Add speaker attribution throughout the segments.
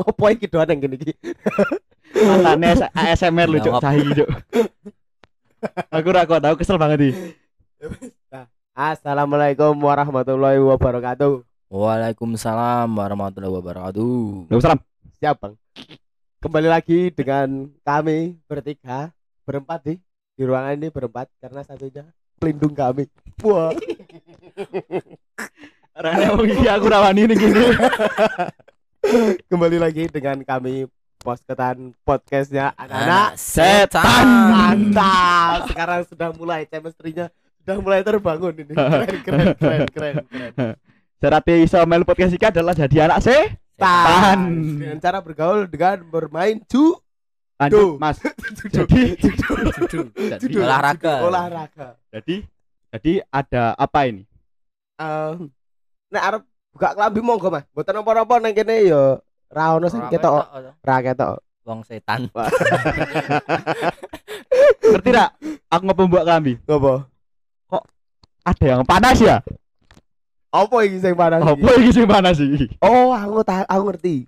Speaker 1: Ngopo iki doan yang gini iki?
Speaker 2: Matane ASMR lu.
Speaker 3: Jawab.
Speaker 2: Sahi, Cuk. Aku ra kok tau kesel banget iki.
Speaker 1: Assalamualaikum warahmatullahi wabarakatuh.
Speaker 3: Waalaikumsalam warahmatullahi wabarakatuh.
Speaker 2: Lu salam.
Speaker 1: Siap, Bang. Kembali lagi dengan kami bertiga, berempat di di ruangan ini berempat karena satunya pelindung kami. Wah.
Speaker 2: Rane aku rawani ning gini.
Speaker 1: Kembali lagi dengan kami posketan podcastnya anak-anak
Speaker 3: setan.
Speaker 1: mantap. Sekarang sudah mulai chemistry-nya sudah mulai terbangun ini. Keren keren keren keren. keren.
Speaker 2: Syarat iso melu podcast iki adalah jadi anak setan.
Speaker 1: Tan. Dengan cara bergaul dengan bermain ju
Speaker 2: Lanjut, Mas. Jadi jadi.
Speaker 3: Olahraga.
Speaker 1: olahraga.
Speaker 2: jadi jadi ada apa ini?
Speaker 1: Eh, nek arep buka kelambi monggo Mas. Mboten napa-napa nang kene ya ra ono sing ketok, ra ketok.
Speaker 3: Wong setan.
Speaker 2: Ngerti ra? Aku ngopo mbok kambi.
Speaker 1: Ngopo?
Speaker 2: Ada yang panas ya?
Speaker 1: Apa iki sing panas? iki?
Speaker 2: Apa iki sing panas iki?
Speaker 1: Oh, aku aku ngerti.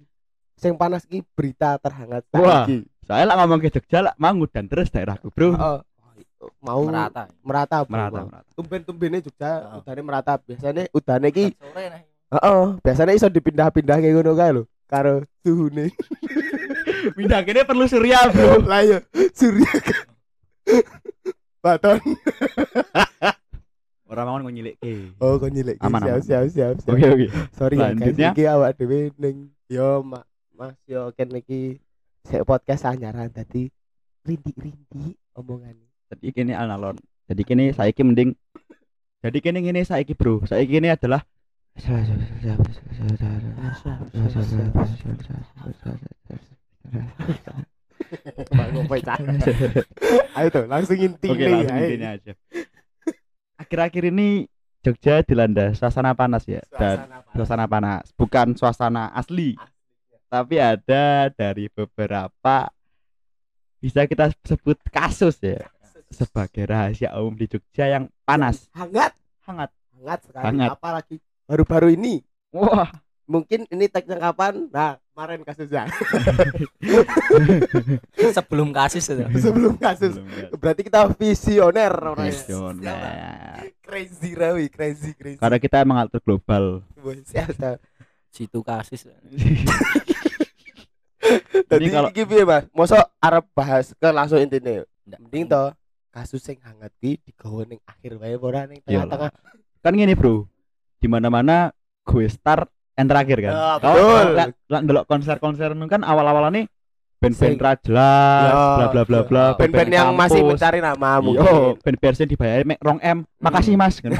Speaker 1: Sing panas iki berita terhangat
Speaker 2: Wah.
Speaker 1: saiki.
Speaker 2: Saya lah ngomong ke Jogja lah mangut dan terus daerahku, Bro.
Speaker 1: Oh, mau
Speaker 3: Merata.
Speaker 1: merata, bro.
Speaker 2: Merata, merata.
Speaker 1: Tumben-tumbene Jogja
Speaker 3: Oh.
Speaker 1: udane merata. Biasanya udane iki
Speaker 3: Sore nih.
Speaker 1: Heeh, biasanya iso dipindah-pindah kayak ngono kae lho karo suhune.
Speaker 2: Pindah kene perlu surya, Bro.
Speaker 1: Lah yo surya. Baton.
Speaker 2: Orang mau nyilik ke.
Speaker 1: Oh, kok nyilek.
Speaker 2: Aman,
Speaker 1: siap,
Speaker 2: aman.
Speaker 1: siap, siap, siap.
Speaker 2: Oke, oke.
Speaker 1: Sorry ya guys,
Speaker 2: Lanjutnya.
Speaker 1: iki awak dhewe ning yo Mak, Mas yo ken iki sik podcast anyaran tadi rindik-rindik omongane.
Speaker 2: Jadi kini alon. Jadi kini saiki mending jadi kini ngene saiki, Bro. Saiki ini adalah.
Speaker 1: Ayo tuh, langsung inti
Speaker 2: Oke, langsung intinya aja. Akhir-akhir ini Jogja dilanda suasana panas ya dan suasana panas, bukan suasana asli. Tapi ada dari beberapa bisa kita sebut kasus ya sebagai rahasia umum di Jogja yang panas,
Speaker 1: Hangat,
Speaker 2: hangat.
Speaker 1: hangat sekali.
Speaker 2: Hangat.
Speaker 1: Apalagi baru-baru ini.
Speaker 2: Wah,
Speaker 1: Mungkin ini tagnya kapan? Nah, kemarin kasusnya.
Speaker 3: Sebelum kasus itu.
Speaker 1: Sebelum kasus.
Speaker 2: ya.
Speaker 1: Berarti kita visioner orangnya.
Speaker 2: Visioner.
Speaker 1: Crazy rawi, crazy crazy.
Speaker 2: Karena kita emang alter global.
Speaker 3: Situ kasus.
Speaker 1: Tadi
Speaker 2: kalau-
Speaker 1: iki piye, Mas? Mosok arep bahas ke langsung intine. Mending to kasus sing hangat ki digawe ning akhir wae ora ning tengah-tengah.
Speaker 2: kan gini bro di mana mana gue star yang terakhir kan Kau-
Speaker 1: betul.
Speaker 2: lah lah ndelok konser-konser nu kan awal-awal nih band-band
Speaker 1: Sing-
Speaker 2: ra jelas
Speaker 1: Ya,
Speaker 2: bla bla bla bla
Speaker 1: Band-band yang masih mencari nama
Speaker 2: Iya,
Speaker 1: mungkin.
Speaker 2: band-band sing dibayar mek rong M makasih mas gitu.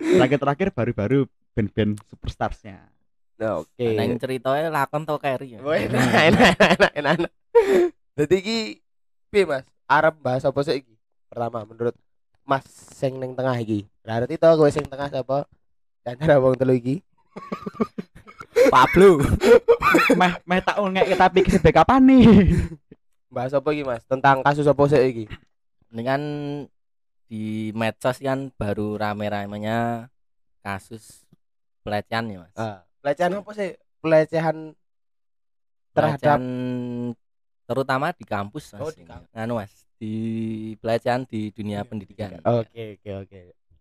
Speaker 2: terakhir-terakhir baru-baru band-band superstarsnya
Speaker 1: Nah, oke.
Speaker 3: Neng ceritanya lakon to carry. ya.
Speaker 1: Enak, enak, enak, enak. Jadi iki piye, Mas? Arep bahas apa sih iki? Pertama, menurut Mas sing ning tengah iki. Berarti to kowe sing tengah sapa? Dan cara wong telu iki.
Speaker 3: Pablo.
Speaker 2: meh meh tak ngek tapi sebek kapan nih
Speaker 1: Bahas apa iki, Mas? Tentang kasus apa sih iki?
Speaker 3: Ini kan di medsos kan baru rame-ramenya kasus pelecehan ya mas.
Speaker 1: Ah, pelecehan apa sih? Pelecehan terhadap
Speaker 3: Pelecehan terutama di kampus mas.
Speaker 1: Oh, di kampus.
Speaker 3: Anu mas di pelecehan di dunia pendidikan.
Speaker 1: Oke, oke, oke.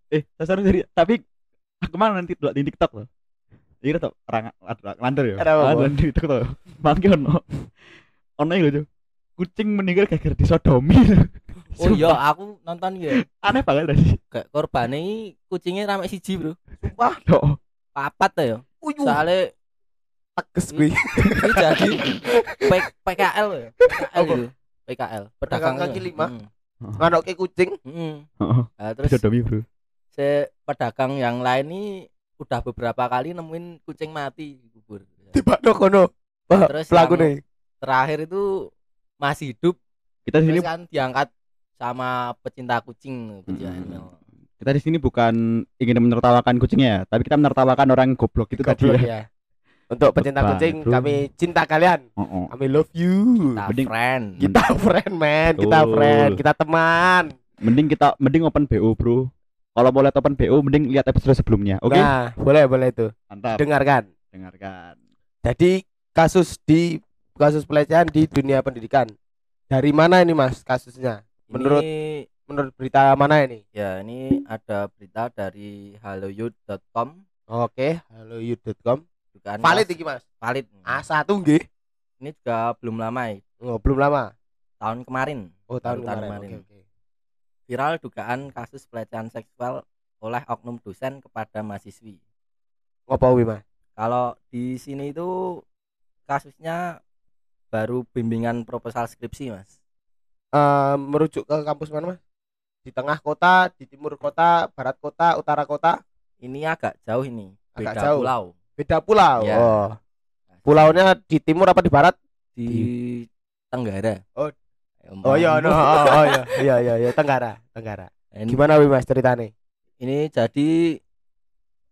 Speaker 2: eh dasar dari tapi aku mana nanti di TikTok loh Iya tuh orang landur ya.
Speaker 1: Ada apa, Bos?
Speaker 2: di TikTok tuh. Mangke ono. Ono iki lho. Cuk. Kucing meninggal gara-gara disodomi.
Speaker 3: Oh iya aku nonton ya.
Speaker 2: aneh banget tadi.
Speaker 3: Kayak korban ini kucingnya rame siji bro.
Speaker 1: Wah,
Speaker 2: Loh,
Speaker 3: Papat tuh ya.
Speaker 1: uyuh,
Speaker 3: Soalnya
Speaker 1: teges kuwi.
Speaker 3: ini jadi PKL ya. PKL itu. PKL.
Speaker 1: Pedagang kaki
Speaker 3: ya.
Speaker 1: lima.
Speaker 3: Mm.
Speaker 1: Nganoke kucing.
Speaker 3: Mm.
Speaker 2: Heeh.
Speaker 3: Nah, terus
Speaker 2: Bro.
Speaker 3: si pedagang yang lain ini udah beberapa kali nemuin kucing mati kubur.
Speaker 1: Tibakno kono. Wah,
Speaker 3: Terus
Speaker 1: pelaku
Speaker 3: yang-
Speaker 1: nih.
Speaker 3: Terakhir itu masih hidup
Speaker 2: Kita di sini
Speaker 3: kan diangkat sama pecinta kucing, pecinta
Speaker 2: Hmm.
Speaker 3: animal.
Speaker 2: kita di sini bukan ingin menertawakan kucingnya ya, tapi kita menertawakan orang goblok itu tadi
Speaker 1: Goblok
Speaker 2: ya.
Speaker 1: ya. Untuk pecinta
Speaker 2: Beban,
Speaker 1: kucing,
Speaker 2: bro.
Speaker 1: kami cinta kalian. Kami love you.
Speaker 3: Kita
Speaker 2: Mending-
Speaker 3: friend.
Speaker 1: Kita friend, man. Kita
Speaker 2: Betul.
Speaker 1: friend. Kita teman.
Speaker 2: Mending kita mending open BO, Bro. Kalau mau lihat open BO mending lihat episode sebelumnya. Oke?
Speaker 1: Nah, boleh boleh itu.
Speaker 2: Mantap.
Speaker 1: Dengarkan.
Speaker 2: dengarkan
Speaker 1: Jadi kasus di kasus pelecehan di dunia pendidikan. Dari mana ini Mas kasusnya? Menurut
Speaker 3: ini
Speaker 1: menurut berita mana ini?
Speaker 3: ya ini ada berita dari haloyut.com
Speaker 1: Oke, haloyut.com.
Speaker 3: dugaan
Speaker 1: Valid iki Mas.
Speaker 3: valid
Speaker 1: A1 nggih.
Speaker 3: ini juga belum lama ya,
Speaker 1: Oh, belum lama.
Speaker 3: tahun kemarin
Speaker 1: Oh, tahun
Speaker 3: tahun
Speaker 1: kemarin.
Speaker 3: kemarin.
Speaker 1: Oke, oke.
Speaker 3: viral dugaan kasus pelecehan seksual oleh oknum dosen kepada mahasiswi
Speaker 1: Ngopo wi Mas?
Speaker 3: kalau di sini itu kasusnya baru bimbingan proposal skripsi mas
Speaker 1: Eh, merujuk ke kampus mana Mas? Di tengah kota, di timur kota, barat kota, utara kota,
Speaker 3: ini agak jauh ini
Speaker 1: Agak
Speaker 3: beda
Speaker 1: jauh.
Speaker 3: pulau
Speaker 1: beda pulau.
Speaker 3: Ya.
Speaker 1: Oh. Pulaunya di timur apa di barat?
Speaker 3: di Tenggara
Speaker 1: Oh.
Speaker 3: Ya,
Speaker 1: Oh iya, no.
Speaker 3: umpama.
Speaker 1: oh, oh iya, iya, iya, iya, Tenggara, Tenggara.
Speaker 3: ini,
Speaker 1: Gimana wi Mas ceritanya?
Speaker 3: ini jadi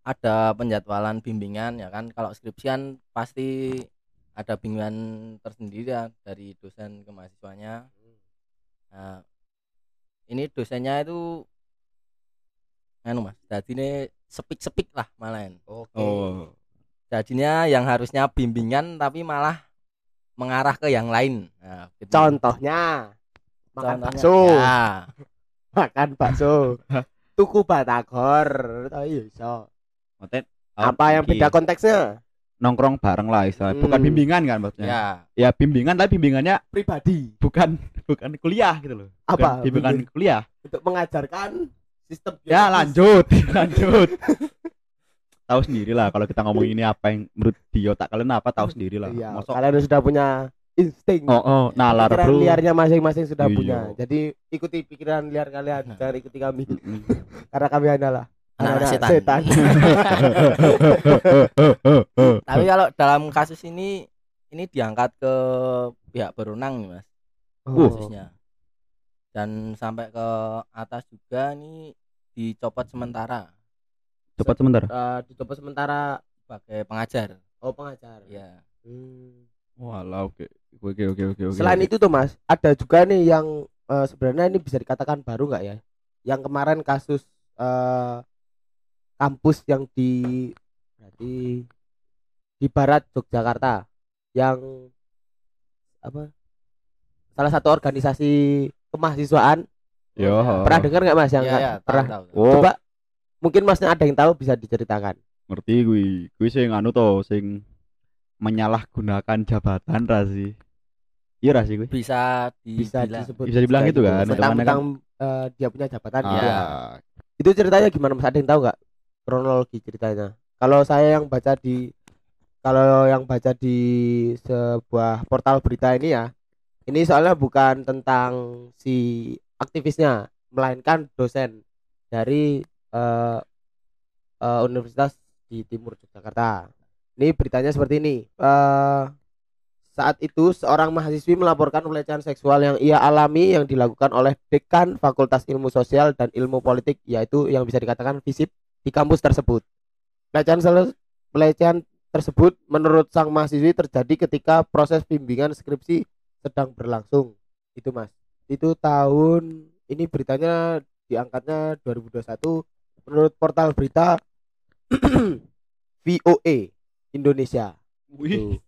Speaker 3: ada penjadwalan bimbingan ya kan kalau skripsian pasti ada bimbingan tersendiri ya dari dosen ke mahasiswanya Nah, ini dosennya itu anu mas jadi ini sepik-sepik lah malahan
Speaker 1: Oke.
Speaker 2: oh
Speaker 3: jadinya yang harusnya bimbingan tapi malah mengarah ke yang lain nah, gitu.
Speaker 1: Contohnya makan
Speaker 3: Contohnya,
Speaker 1: bakso,
Speaker 3: ya,
Speaker 1: makan bakso. Tuku batagor, oh iya iso.
Speaker 2: Maksudnya,
Speaker 1: Apa yang beda konteksnya?
Speaker 2: nongkrong bareng lah istilahnya bukan
Speaker 1: Hmm.
Speaker 2: bimbingan kan maksudnya
Speaker 3: ya
Speaker 2: ya bimbingan tapi bimbingannya
Speaker 1: Pribadi.
Speaker 2: bukan bukan kuliah gitu loh Bukan
Speaker 1: Apa?
Speaker 2: bimbingan
Speaker 1: Bimbing-
Speaker 2: kuliah
Speaker 1: Untuk mengajarkan sistem
Speaker 2: ya lanjut lanjut tahu sendiri lah kalau kita ngomong ini apa yang menurut di otak kalian apa tahu sendiri lah
Speaker 1: Iya,
Speaker 2: Mosok-
Speaker 1: kalian sudah punya insting.
Speaker 2: oh oh nalar
Speaker 1: pikiran
Speaker 2: bro
Speaker 1: liarnya masing-masing sudah
Speaker 2: Iya.
Speaker 1: punya. Jadi ikuti pikiran liar kalian, jangan ikuti kami. Karena kami adalah
Speaker 3: anak
Speaker 1: anak
Speaker 3: setan.
Speaker 1: setan.
Speaker 3: tapi kalau dalam kasus ini ini diangkat ke pihak berwenang nih mas
Speaker 1: Oh.
Speaker 3: kasusnya dan sampai ke atas juga ini dicopot sementara
Speaker 2: cepat sebentar
Speaker 1: Eh, dicopot sementara
Speaker 3: sebagai pengajar
Speaker 1: oh pengajar.
Speaker 3: ya
Speaker 1: Hmm.
Speaker 2: walau oke oke oke oke oke
Speaker 1: Selain
Speaker 2: oke.
Speaker 1: itu tuh Mas, ada juga nih yang eh, sebenarnya ini bisa dikatakan baru nggak ya? Yang kemarin kasus eh, kampus yang di berarti di barat Yogyakarta yang apa? Salah satu organisasi kemahasiswaan.
Speaker 2: Yo.
Speaker 1: Pernah dengar nggak Mas yang
Speaker 3: ya, ya, tahu,
Speaker 1: pernah?
Speaker 3: tahu.
Speaker 2: oh
Speaker 1: Coba mungkin Masnya ada yang tahu bisa diceritakan.
Speaker 2: ngerti gue gue sing anu to sing menyalahgunakan jabatan ra sih? Iya ra sih gue
Speaker 3: bisa
Speaker 1: Bisa
Speaker 3: dibilang.
Speaker 1: disebut
Speaker 2: Bisa dibilang gitu kan,
Speaker 1: Mentang-mentang eh, dia punya jabatan gitu ya.
Speaker 2: ah,
Speaker 1: itu ceritanya gimana mas? Ada yang tahu nggak kronologi ceritanya? Kalau saya yang baca di kalau yang baca di sebuah portal berita ini ya ini soalnya bukan tentang si aktivisnya melainkan dosen dari eh, eh, universitas di timur Yogyakarta ini beritanya seperti ini Eh, saat itu seorang mahasiswi melaporkan pelecehan seksual yang ia alami yang dilakukan oleh dekan Fakultas Ilmu Sosial dan Ilmu Politik yaitu yang bisa dikatakan FISIP di kampus tersebut. Pelecehan pelecehan tersebut menurut sang mahasiswi terjadi ketika proses bimbingan skripsi sedang berlangsung. Itu Mas. Itu tahun ini beritanya diangkatnya 2021 menurut portal berita VOA Indonesia.
Speaker 2: wih
Speaker 1: Tuh.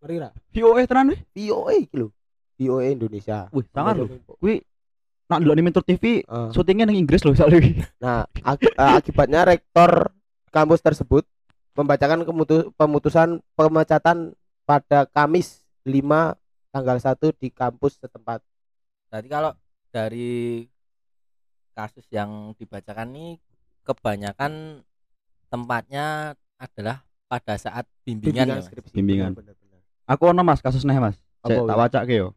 Speaker 1: Ngeri ra?
Speaker 2: VOE tenan wih
Speaker 1: VOA iki lho. VOA Indonesia.
Speaker 2: wih sangar lho wih nak ndelok di Mentor TV
Speaker 1: Ah.
Speaker 2: syutingnya nang Inggris loh soalnya.
Speaker 1: Nah, ak- eh, akibatnya rektor kampus tersebut membacakan kemutu- pemutusan pemecatan pada Kamis 5 tanggal 1 di kampus setempat.
Speaker 3: Jadi kalau dari kasus yang dibacakan ini kebanyakan tempatnya adalah pada saat bimbingan, ya, Mas.
Speaker 1: skripsi.
Speaker 2: Bimbingan.
Speaker 1: Benar, benar,
Speaker 2: aku ono mas kasus nih mas
Speaker 1: wih?
Speaker 2: tak wacak ke yo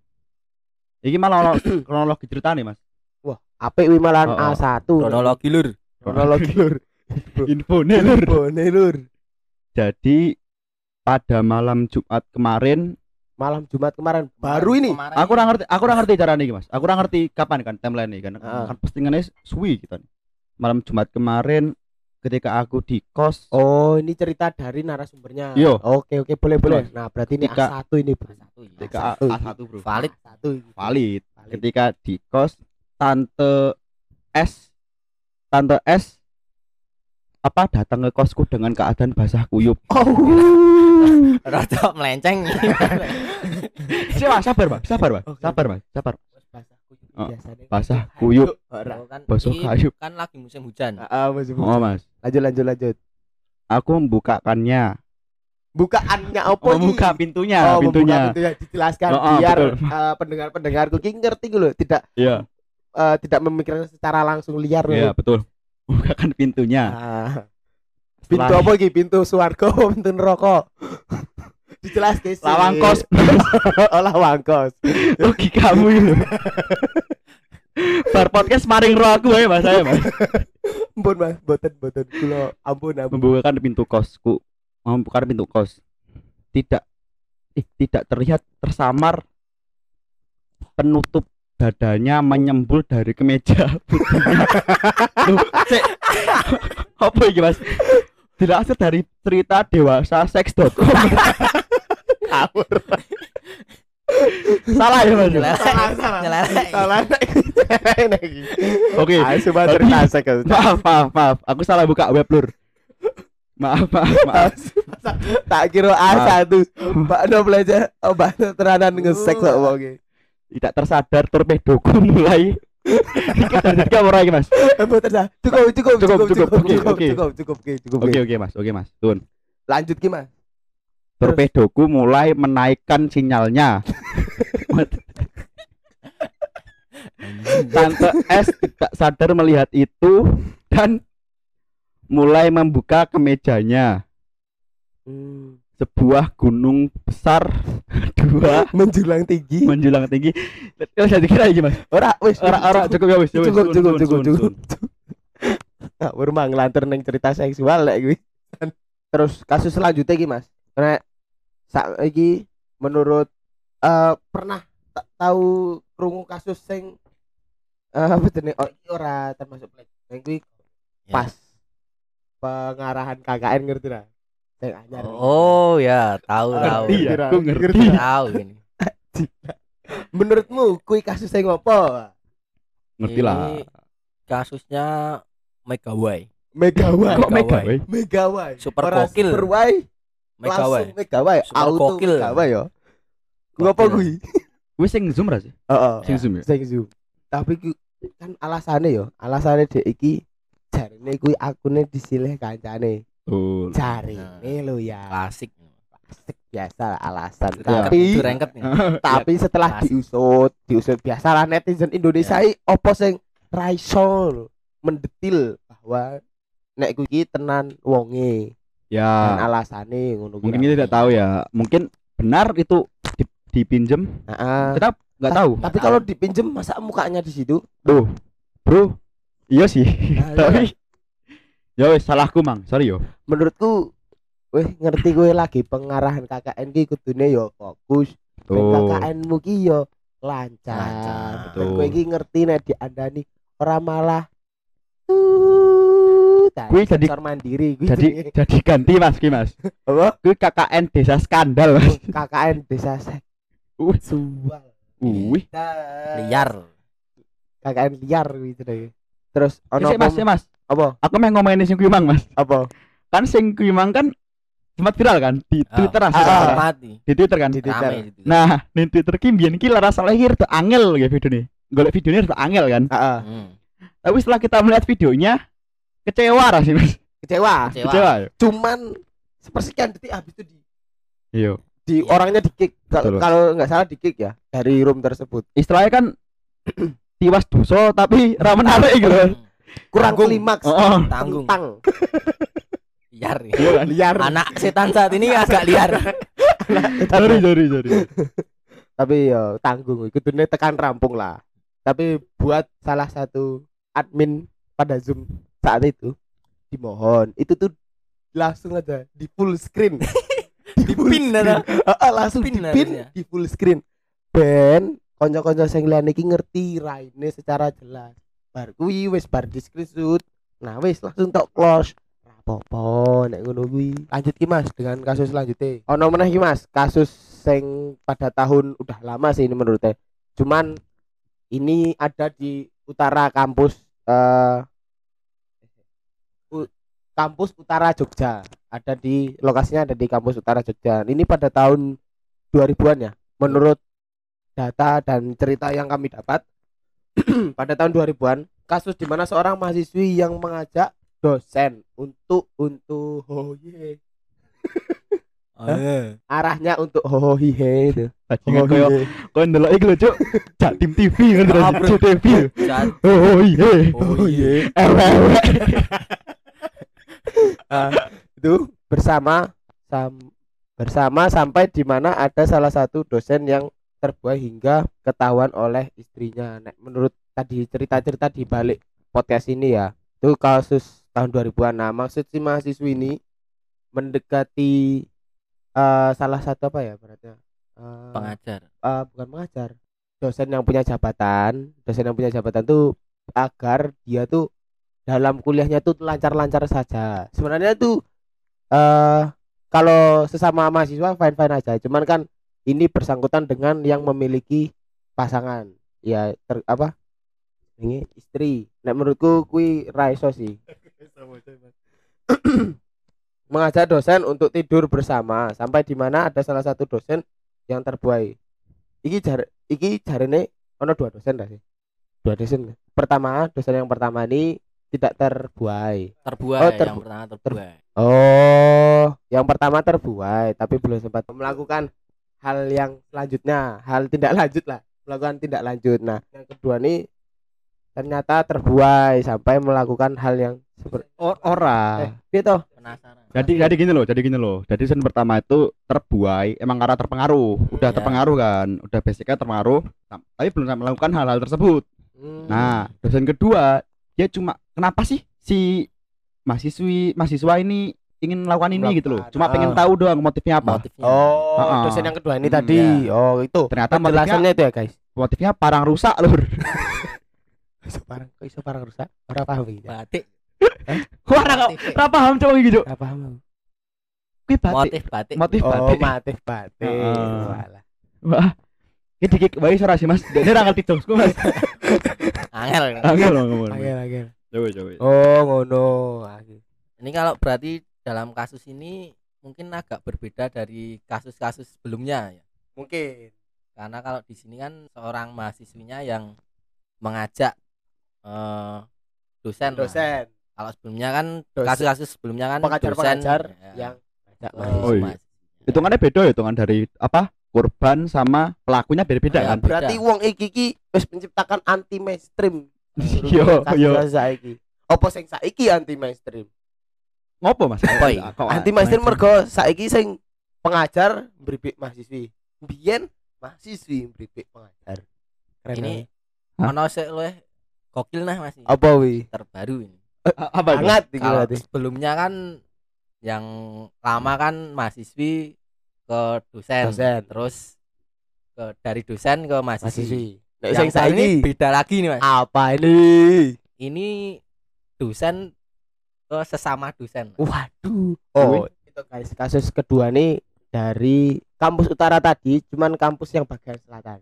Speaker 2: iki malah ono kronologi cerita nih mas
Speaker 1: Wah, apik wi malahan
Speaker 2: Oh, oh.
Speaker 1: A1.
Speaker 3: Kronologi lur.
Speaker 1: Kronologi lur.
Speaker 2: info nih lur
Speaker 1: Bone lur.
Speaker 2: jadi pada malam Jumat kemarin
Speaker 1: Malam Jumat kemarin baru ini.
Speaker 3: Kemarin
Speaker 2: aku ora ngerti aku ora ngerti cara nih mas aku ora ngerti kapan kan timeline nih kan
Speaker 1: Ah.
Speaker 2: kan postingannya suwi gitu malam Jumat kemarin ketika aku di kos
Speaker 1: Oh, ini cerita dari narasumbernya.
Speaker 2: Yo.
Speaker 1: Oke, oke, boleh, boleh. Nah, berarti ini
Speaker 2: Ketika-
Speaker 1: A1 ini, Bro.
Speaker 3: satu ya.
Speaker 2: ketika A,
Speaker 1: satu.
Speaker 2: A1 bro
Speaker 3: Valid.
Speaker 1: A1 ini.
Speaker 2: valid
Speaker 1: Valid.
Speaker 2: ketika di kos tante S tante S apa datang ke kosku dengan keadaan basah kuyup
Speaker 1: Oh.
Speaker 3: rada melenceng
Speaker 2: Si, Mas, sabar, Mas. Sabar.
Speaker 1: Oke.
Speaker 2: Sabar, Mas. Sabar.
Speaker 1: Basah kuyup
Speaker 2: Oh,
Speaker 1: biasanya
Speaker 2: basah
Speaker 1: kuyup.
Speaker 3: kan
Speaker 2: Basuh
Speaker 3: ini
Speaker 2: kayu.
Speaker 3: kan lagi musim hujan
Speaker 1: Ah, masih
Speaker 2: Oh, Mas.
Speaker 1: lanjut lanjut lanjut
Speaker 2: Aku membukakannya.
Speaker 1: bukaannya apa
Speaker 2: Oh, membuka pintunya,
Speaker 1: oh,
Speaker 2: pintunya.
Speaker 1: pintunya dijelaskan
Speaker 2: Oh, oh,
Speaker 1: biar
Speaker 2: betul.
Speaker 1: eh, pendengar-pendengarku ki ngerti gitu loh tidak
Speaker 2: Iya,
Speaker 1: eh, tidak memikirkan secara langsung liar loh.
Speaker 2: iya, betul. Membukakan pintunya.
Speaker 1: Ah. Pintu apa iki? Pintu swarga, apa pintu neraka? Dijelas guys.
Speaker 2: Lawang kos.
Speaker 1: oh, lawang kos.
Speaker 2: Oke kamu itu. Bar podcast maring roh aku ya Mas saya, Mas.
Speaker 1: Ampun Mas, boten boten kula ampun ampun.
Speaker 2: Membukakan pintu kosku. Membuka pintu kos. Tidak eh, tidak terlihat tersamar penutup dadanya menyembul dari kemeja. Loh, cek. Apa iki, Mas? Dilansir dari cerita dewasa seks.com.
Speaker 1: Ngawur.
Speaker 2: Salah ya, Mas?
Speaker 1: Salah salah. Salah iki.
Speaker 2: Oke.
Speaker 1: Coba cerita.
Speaker 2: Maaf, maaf, maaf. Aku salah buka web lur. Maaf, maaf, maaf.
Speaker 1: Tak kira A1. Mbak No belajar oh Mbak No teranan ngesek kok wonge.
Speaker 2: Tidak tersadar torpedoku mulai dari kamera iki, Mas.
Speaker 1: Dah. Cukup cukup
Speaker 2: Cukup,
Speaker 1: cukup
Speaker 2: cukup.
Speaker 1: cukup
Speaker 2: Oke,
Speaker 1: cukup
Speaker 2: oke.
Speaker 1: cukup cukup oke, cukup.
Speaker 2: Oke,
Speaker 1: oke.
Speaker 2: oke, Mas. Oke, Mas. Tun.
Speaker 1: Lanjut ki Mas.
Speaker 2: Torpedoku mulai menaikkan sinyalnya. Tante S tidak sadar melihat itu dan mulai membuka kemejanya. Sebuah gunung besar dua
Speaker 1: Menjulang tinggi.
Speaker 2: menjulang tinggi. Terus jadi kira iki, Mas.
Speaker 1: Ora wis
Speaker 2: Ora ora cukup ya wis. ya wis.
Speaker 1: cukup cukup cukup cukup.
Speaker 2: sun.
Speaker 1: Ngawur mah ngelantur neng cerita seksual lek kuwi. Terus kasus selanjutnya iki Mas. Karena sak iki menurut eh pernah tak tahu krungu kasus sing eh apa jenenge oh iki ora termasuk plek. Sing kuwi
Speaker 3: Ya.
Speaker 1: pas pengarahan KKN ngerti ra? Sing anyar.
Speaker 3: oh ya tahu
Speaker 1: Ah,
Speaker 3: tahu
Speaker 2: Ngerti ya, aku ngerti.
Speaker 3: tahu ini
Speaker 1: Menurutmu kuwi kasus sing apa?
Speaker 2: Ngerti lah.
Speaker 3: Kasusnya Megawai
Speaker 1: Megawai.
Speaker 2: Kok mega,
Speaker 3: Megawai.
Speaker 1: Megawai.
Speaker 3: Super kokil.
Speaker 1: Super.
Speaker 3: Megawai
Speaker 1: Langsung Megawai. Auto
Speaker 3: kokil.
Speaker 1: Megawai ya. Ngopo kuwi?
Speaker 2: Wis sing zoom ra sih?
Speaker 1: Heeh.
Speaker 2: Sing zoom ya.
Speaker 1: sing zoom tapi ku, kan alasannya yo alasannya dek iki jarine kuwi akune disilih kancane
Speaker 2: Betul.
Speaker 1: jarine lo ya
Speaker 3: klasik
Speaker 1: Asik, biasa alasan
Speaker 2: Iya.
Speaker 1: tapi
Speaker 3: itu rengket nih
Speaker 1: tapi setelah
Speaker 3: Klasik.
Speaker 1: diusut diusut biasa lah netizen Indonesia
Speaker 3: Ya.
Speaker 1: i opo sing raiso mendetil bahwa nek kuwi iki tenan wonge dan
Speaker 2: Ya,
Speaker 1: ngono kuwi
Speaker 2: mungkin kita tidak tahu ya. Mungkin benar itu di- dipinjem.
Speaker 1: Heeh.
Speaker 2: Kita nggak tahu.
Speaker 1: tapi kalau dipinjem masa mukanya di situ
Speaker 2: Tuh, bro. Iya sih.
Speaker 1: Nah,
Speaker 2: Tapi ya wes salahku mang. Sorry yo.
Speaker 1: menurutku weh ngerti gue lagi pengarahan KKN ki kudune yo fokus ben
Speaker 2: Tuh.
Speaker 1: KKN-mu ki yo lancar
Speaker 3: Lancar.
Speaker 1: ben
Speaker 2: Betul.
Speaker 1: kowe iki ngerti nek diandani ora malah tuh tadi
Speaker 2: Kuwi jadi-
Speaker 1: mandiri kuwi
Speaker 2: Jadi jadi ganti Mas ki Mas.
Speaker 1: apa
Speaker 2: Kuwi KKN Desa Skandal Mas.
Speaker 1: KKN desa
Speaker 2: Uh.
Speaker 1: seksual
Speaker 2: Wih.
Speaker 3: liar
Speaker 1: KKN liar kuwi jenenge terus ono
Speaker 2: Sik Mas,
Speaker 1: pom-
Speaker 2: sik, Mas.
Speaker 1: apa
Speaker 2: Aku mau ngomongin sing kuwi mang Mas.
Speaker 1: apa
Speaker 2: Kan sing kuwi mang kan sempat viral kan di Twitter
Speaker 3: Ah,
Speaker 1: ah,
Speaker 3: mati
Speaker 2: Di Twitter kan.
Speaker 1: Di Twitter.
Speaker 3: rame gitu
Speaker 2: Nah, di Twitter ki mbiyen ki lara salah iki rada angel ya video nih. Golek videonya rada angel kan.
Speaker 1: Heeh.
Speaker 3: Hmm.
Speaker 2: Tapi setelah kita melihat videonya kecewa lah sih Mas.
Speaker 1: kecewa
Speaker 3: Kecewa.
Speaker 2: Kecewa. ya?
Speaker 1: cuman sepersekian detik habis itu di
Speaker 2: Iya.
Speaker 1: di
Speaker 3: Iya.
Speaker 1: orangnya di kick kalau nggak salah di kick ya dari room tersebut
Speaker 2: Istilahnya kan tiwas dosa tapi ra menarik gitu.
Speaker 3: Hmm.
Speaker 1: kurang
Speaker 3: Tanggung.
Speaker 1: klimaks
Speaker 2: Oh,
Speaker 3: Tanggung.
Speaker 1: tentang
Speaker 3: liar ya.
Speaker 1: Liar
Speaker 3: anak setan saat ini agak liar
Speaker 2: Sorry, sorry, sorry.
Speaker 1: tapi ya tanggung itu dunia tekan rampung lah tapi buat salah satu admin pada zoom saat itu dimohon. Itu tuh langsung aja di full screen. Di full
Speaker 3: Dipin,
Speaker 1: screen. langsung
Speaker 3: Dipin
Speaker 1: di
Speaker 3: harusnya.
Speaker 1: di full screen. Ben konco-konco sing liyane iki ngerti raine secara jelas. Bar kuwi wis bar di screenshot nah wis langsung tok close. Apa-apa nek ngono kuwi. Lanjut ki Mas dengan kasus selanjutnya. Ono meneh ki Mas kasus sing pada tahun udah lama sih ini menurutnya. Cuman ini ada di utara kampus eh u- kampus utara Jogja ada di lokasinya ada di kampus Utara Jogja. Ini pada tahun 2000-an ya. Menurut data dan cerita yang kami dapat pada tahun 2000-an kasus di mana seorang mahasiswi yang mengajak dosen untuk untuk oh ye arahnya untuk oh hihe itu
Speaker 2: Bajingan
Speaker 1: oh
Speaker 2: koyo
Speaker 1: hihe
Speaker 2: koyo ndelok iki lho, Cuk. Jak tim TV ngono
Speaker 3: Ah,
Speaker 2: lho. Cuk TV. Oh iya.
Speaker 3: oh iya
Speaker 2: Ewe-ewe.
Speaker 1: Ah, itu bersama sam- bersama sampai di mana ada salah satu dosen yang terbuai hingga ketahuan oleh istrinya. Nek menurut tadi cerita-cerita di balik podcast ini ya, itu kasus tahun 2000-an. Nah, maksud si mahasiswi ini mendekati eh, salah satu apa ya berarti? Eh,
Speaker 3: pengajar
Speaker 1: eh, bukan mengajar dosen yang punya jabatan dosen yang punya jabatan tuh agar dia tuh dalam kuliahnya tuh lancar-lancar saja sebenarnya tuh eh kalau sesama mahasiswa fine fine aja cuman kan ini bersangkutan dengan yang memiliki pasangan ya ter, apa ini istri nah menurutku kui raiso sih mengajak dosen untuk tidur bersama sampai di mana ada salah satu dosen yang terbuai. Iki jar iki jarene ono dua dosen dah sih. Dua dosen. Pertama, dosen yang pertama ini tidak terbuai.
Speaker 3: terbuai
Speaker 1: Oh, terbu-
Speaker 3: yang pertama terbuai
Speaker 1: Oh, yang pertama terbuai tapi belum sempat melakukan hal yang selanjutnya, hal tidak lanjut lah, melakukan tidak lanjut. Nah, yang kedua nih ternyata terbuai sampai melakukan hal yang seperti
Speaker 2: Or- ora.
Speaker 1: eh, gitu.
Speaker 3: penasaran
Speaker 2: Jadi jadi gini loh, jadi gini loh. Jadi sen pertama itu terbuai emang karena terpengaruh, udah
Speaker 3: Iya.
Speaker 2: terpengaruh kan, udah basicnya terpengaruh, tapi belum melakukan hal-hal tersebut.
Speaker 1: Hmm.
Speaker 2: Nah, dosen kedua dia cuma kenapa sih si mahasiswi mahasiswa ini ingin melakukan ini gitu loh. Cuma pengen
Speaker 1: ah.
Speaker 2: tahu doang motifnya apa.
Speaker 3: motifnya
Speaker 1: Oh,
Speaker 2: Heeh.
Speaker 1: dosen yang kedua ini
Speaker 2: Hmm,
Speaker 1: tadi. Oh, itu.
Speaker 2: Ternyata motifnya
Speaker 1: Penjelasannya itu ya, guys.
Speaker 2: motifnya parang rusak lur.
Speaker 1: Iso parang, kok iso parang rusak? Ora paham iki.
Speaker 3: batik
Speaker 2: Wah, ora ora paham coba gitu.
Speaker 1: Ora paham.
Speaker 2: Kuwi batik.
Speaker 3: motif batik
Speaker 2: Motif
Speaker 1: Oh,
Speaker 2: batik.
Speaker 1: motif batik.
Speaker 2: Wah. Iki dikit wae ora sih Mas. Dia ora ngerti jokesku Mas.
Speaker 3: angel
Speaker 2: Angel ngomong.
Speaker 1: Agel, agel.
Speaker 2: Coba coba.
Speaker 1: Oh, ngono. Agel.
Speaker 3: ini kalau berarti dalam kasus ini mungkin agak berbeda dari kasus-kasus sebelumnya ya
Speaker 1: Mungkin.
Speaker 3: karena kalau di sini kan seorang mahasiswinya yang mengajak eh, dosen lah.
Speaker 1: Dosen,
Speaker 3: kalau sebelumnya kan kasus-kasus sebelumnya kan
Speaker 1: pengajar-pengajar
Speaker 3: dosen, ya,
Speaker 1: yang ngajak
Speaker 3: ke
Speaker 1: mahasiswa.
Speaker 2: Oh, iya. Hitungannya beda ya, hitungan dari apa? Korban sama pelakunya beda-beda
Speaker 3: Iya,
Speaker 2: kan.
Speaker 1: Berarti wong iki iki wis menciptakan anti mainstream.
Speaker 2: Yo, yo.
Speaker 1: saiki. Apa sing saiki anti mainstream?
Speaker 2: Ngopo Mas?
Speaker 3: Apa
Speaker 1: Anti mainstream mergo saiki sing pengajar beripik mahasiswi. Biyen mahasiswi beripik pengajar. Keren
Speaker 3: ini ono sik luwih gokil nah Mas
Speaker 1: apa wi?
Speaker 3: terbaru ini
Speaker 2: A- apa
Speaker 1: berarti.
Speaker 3: sebelumnya kan yang lama kan mahasiswi ke dosen,
Speaker 1: Dosen.
Speaker 3: terus ke dari dosen ke mahasiswi.
Speaker 1: Nek
Speaker 3: yang
Speaker 1: sing
Speaker 3: saat ini beda lagi nih mas
Speaker 1: apa ini?
Speaker 3: ini dosen ke sesama dosen
Speaker 1: Waduh. Oh, itu guys, kasus kedua nih dari kampus utara tadi, cuman kampus yang bagian selatan.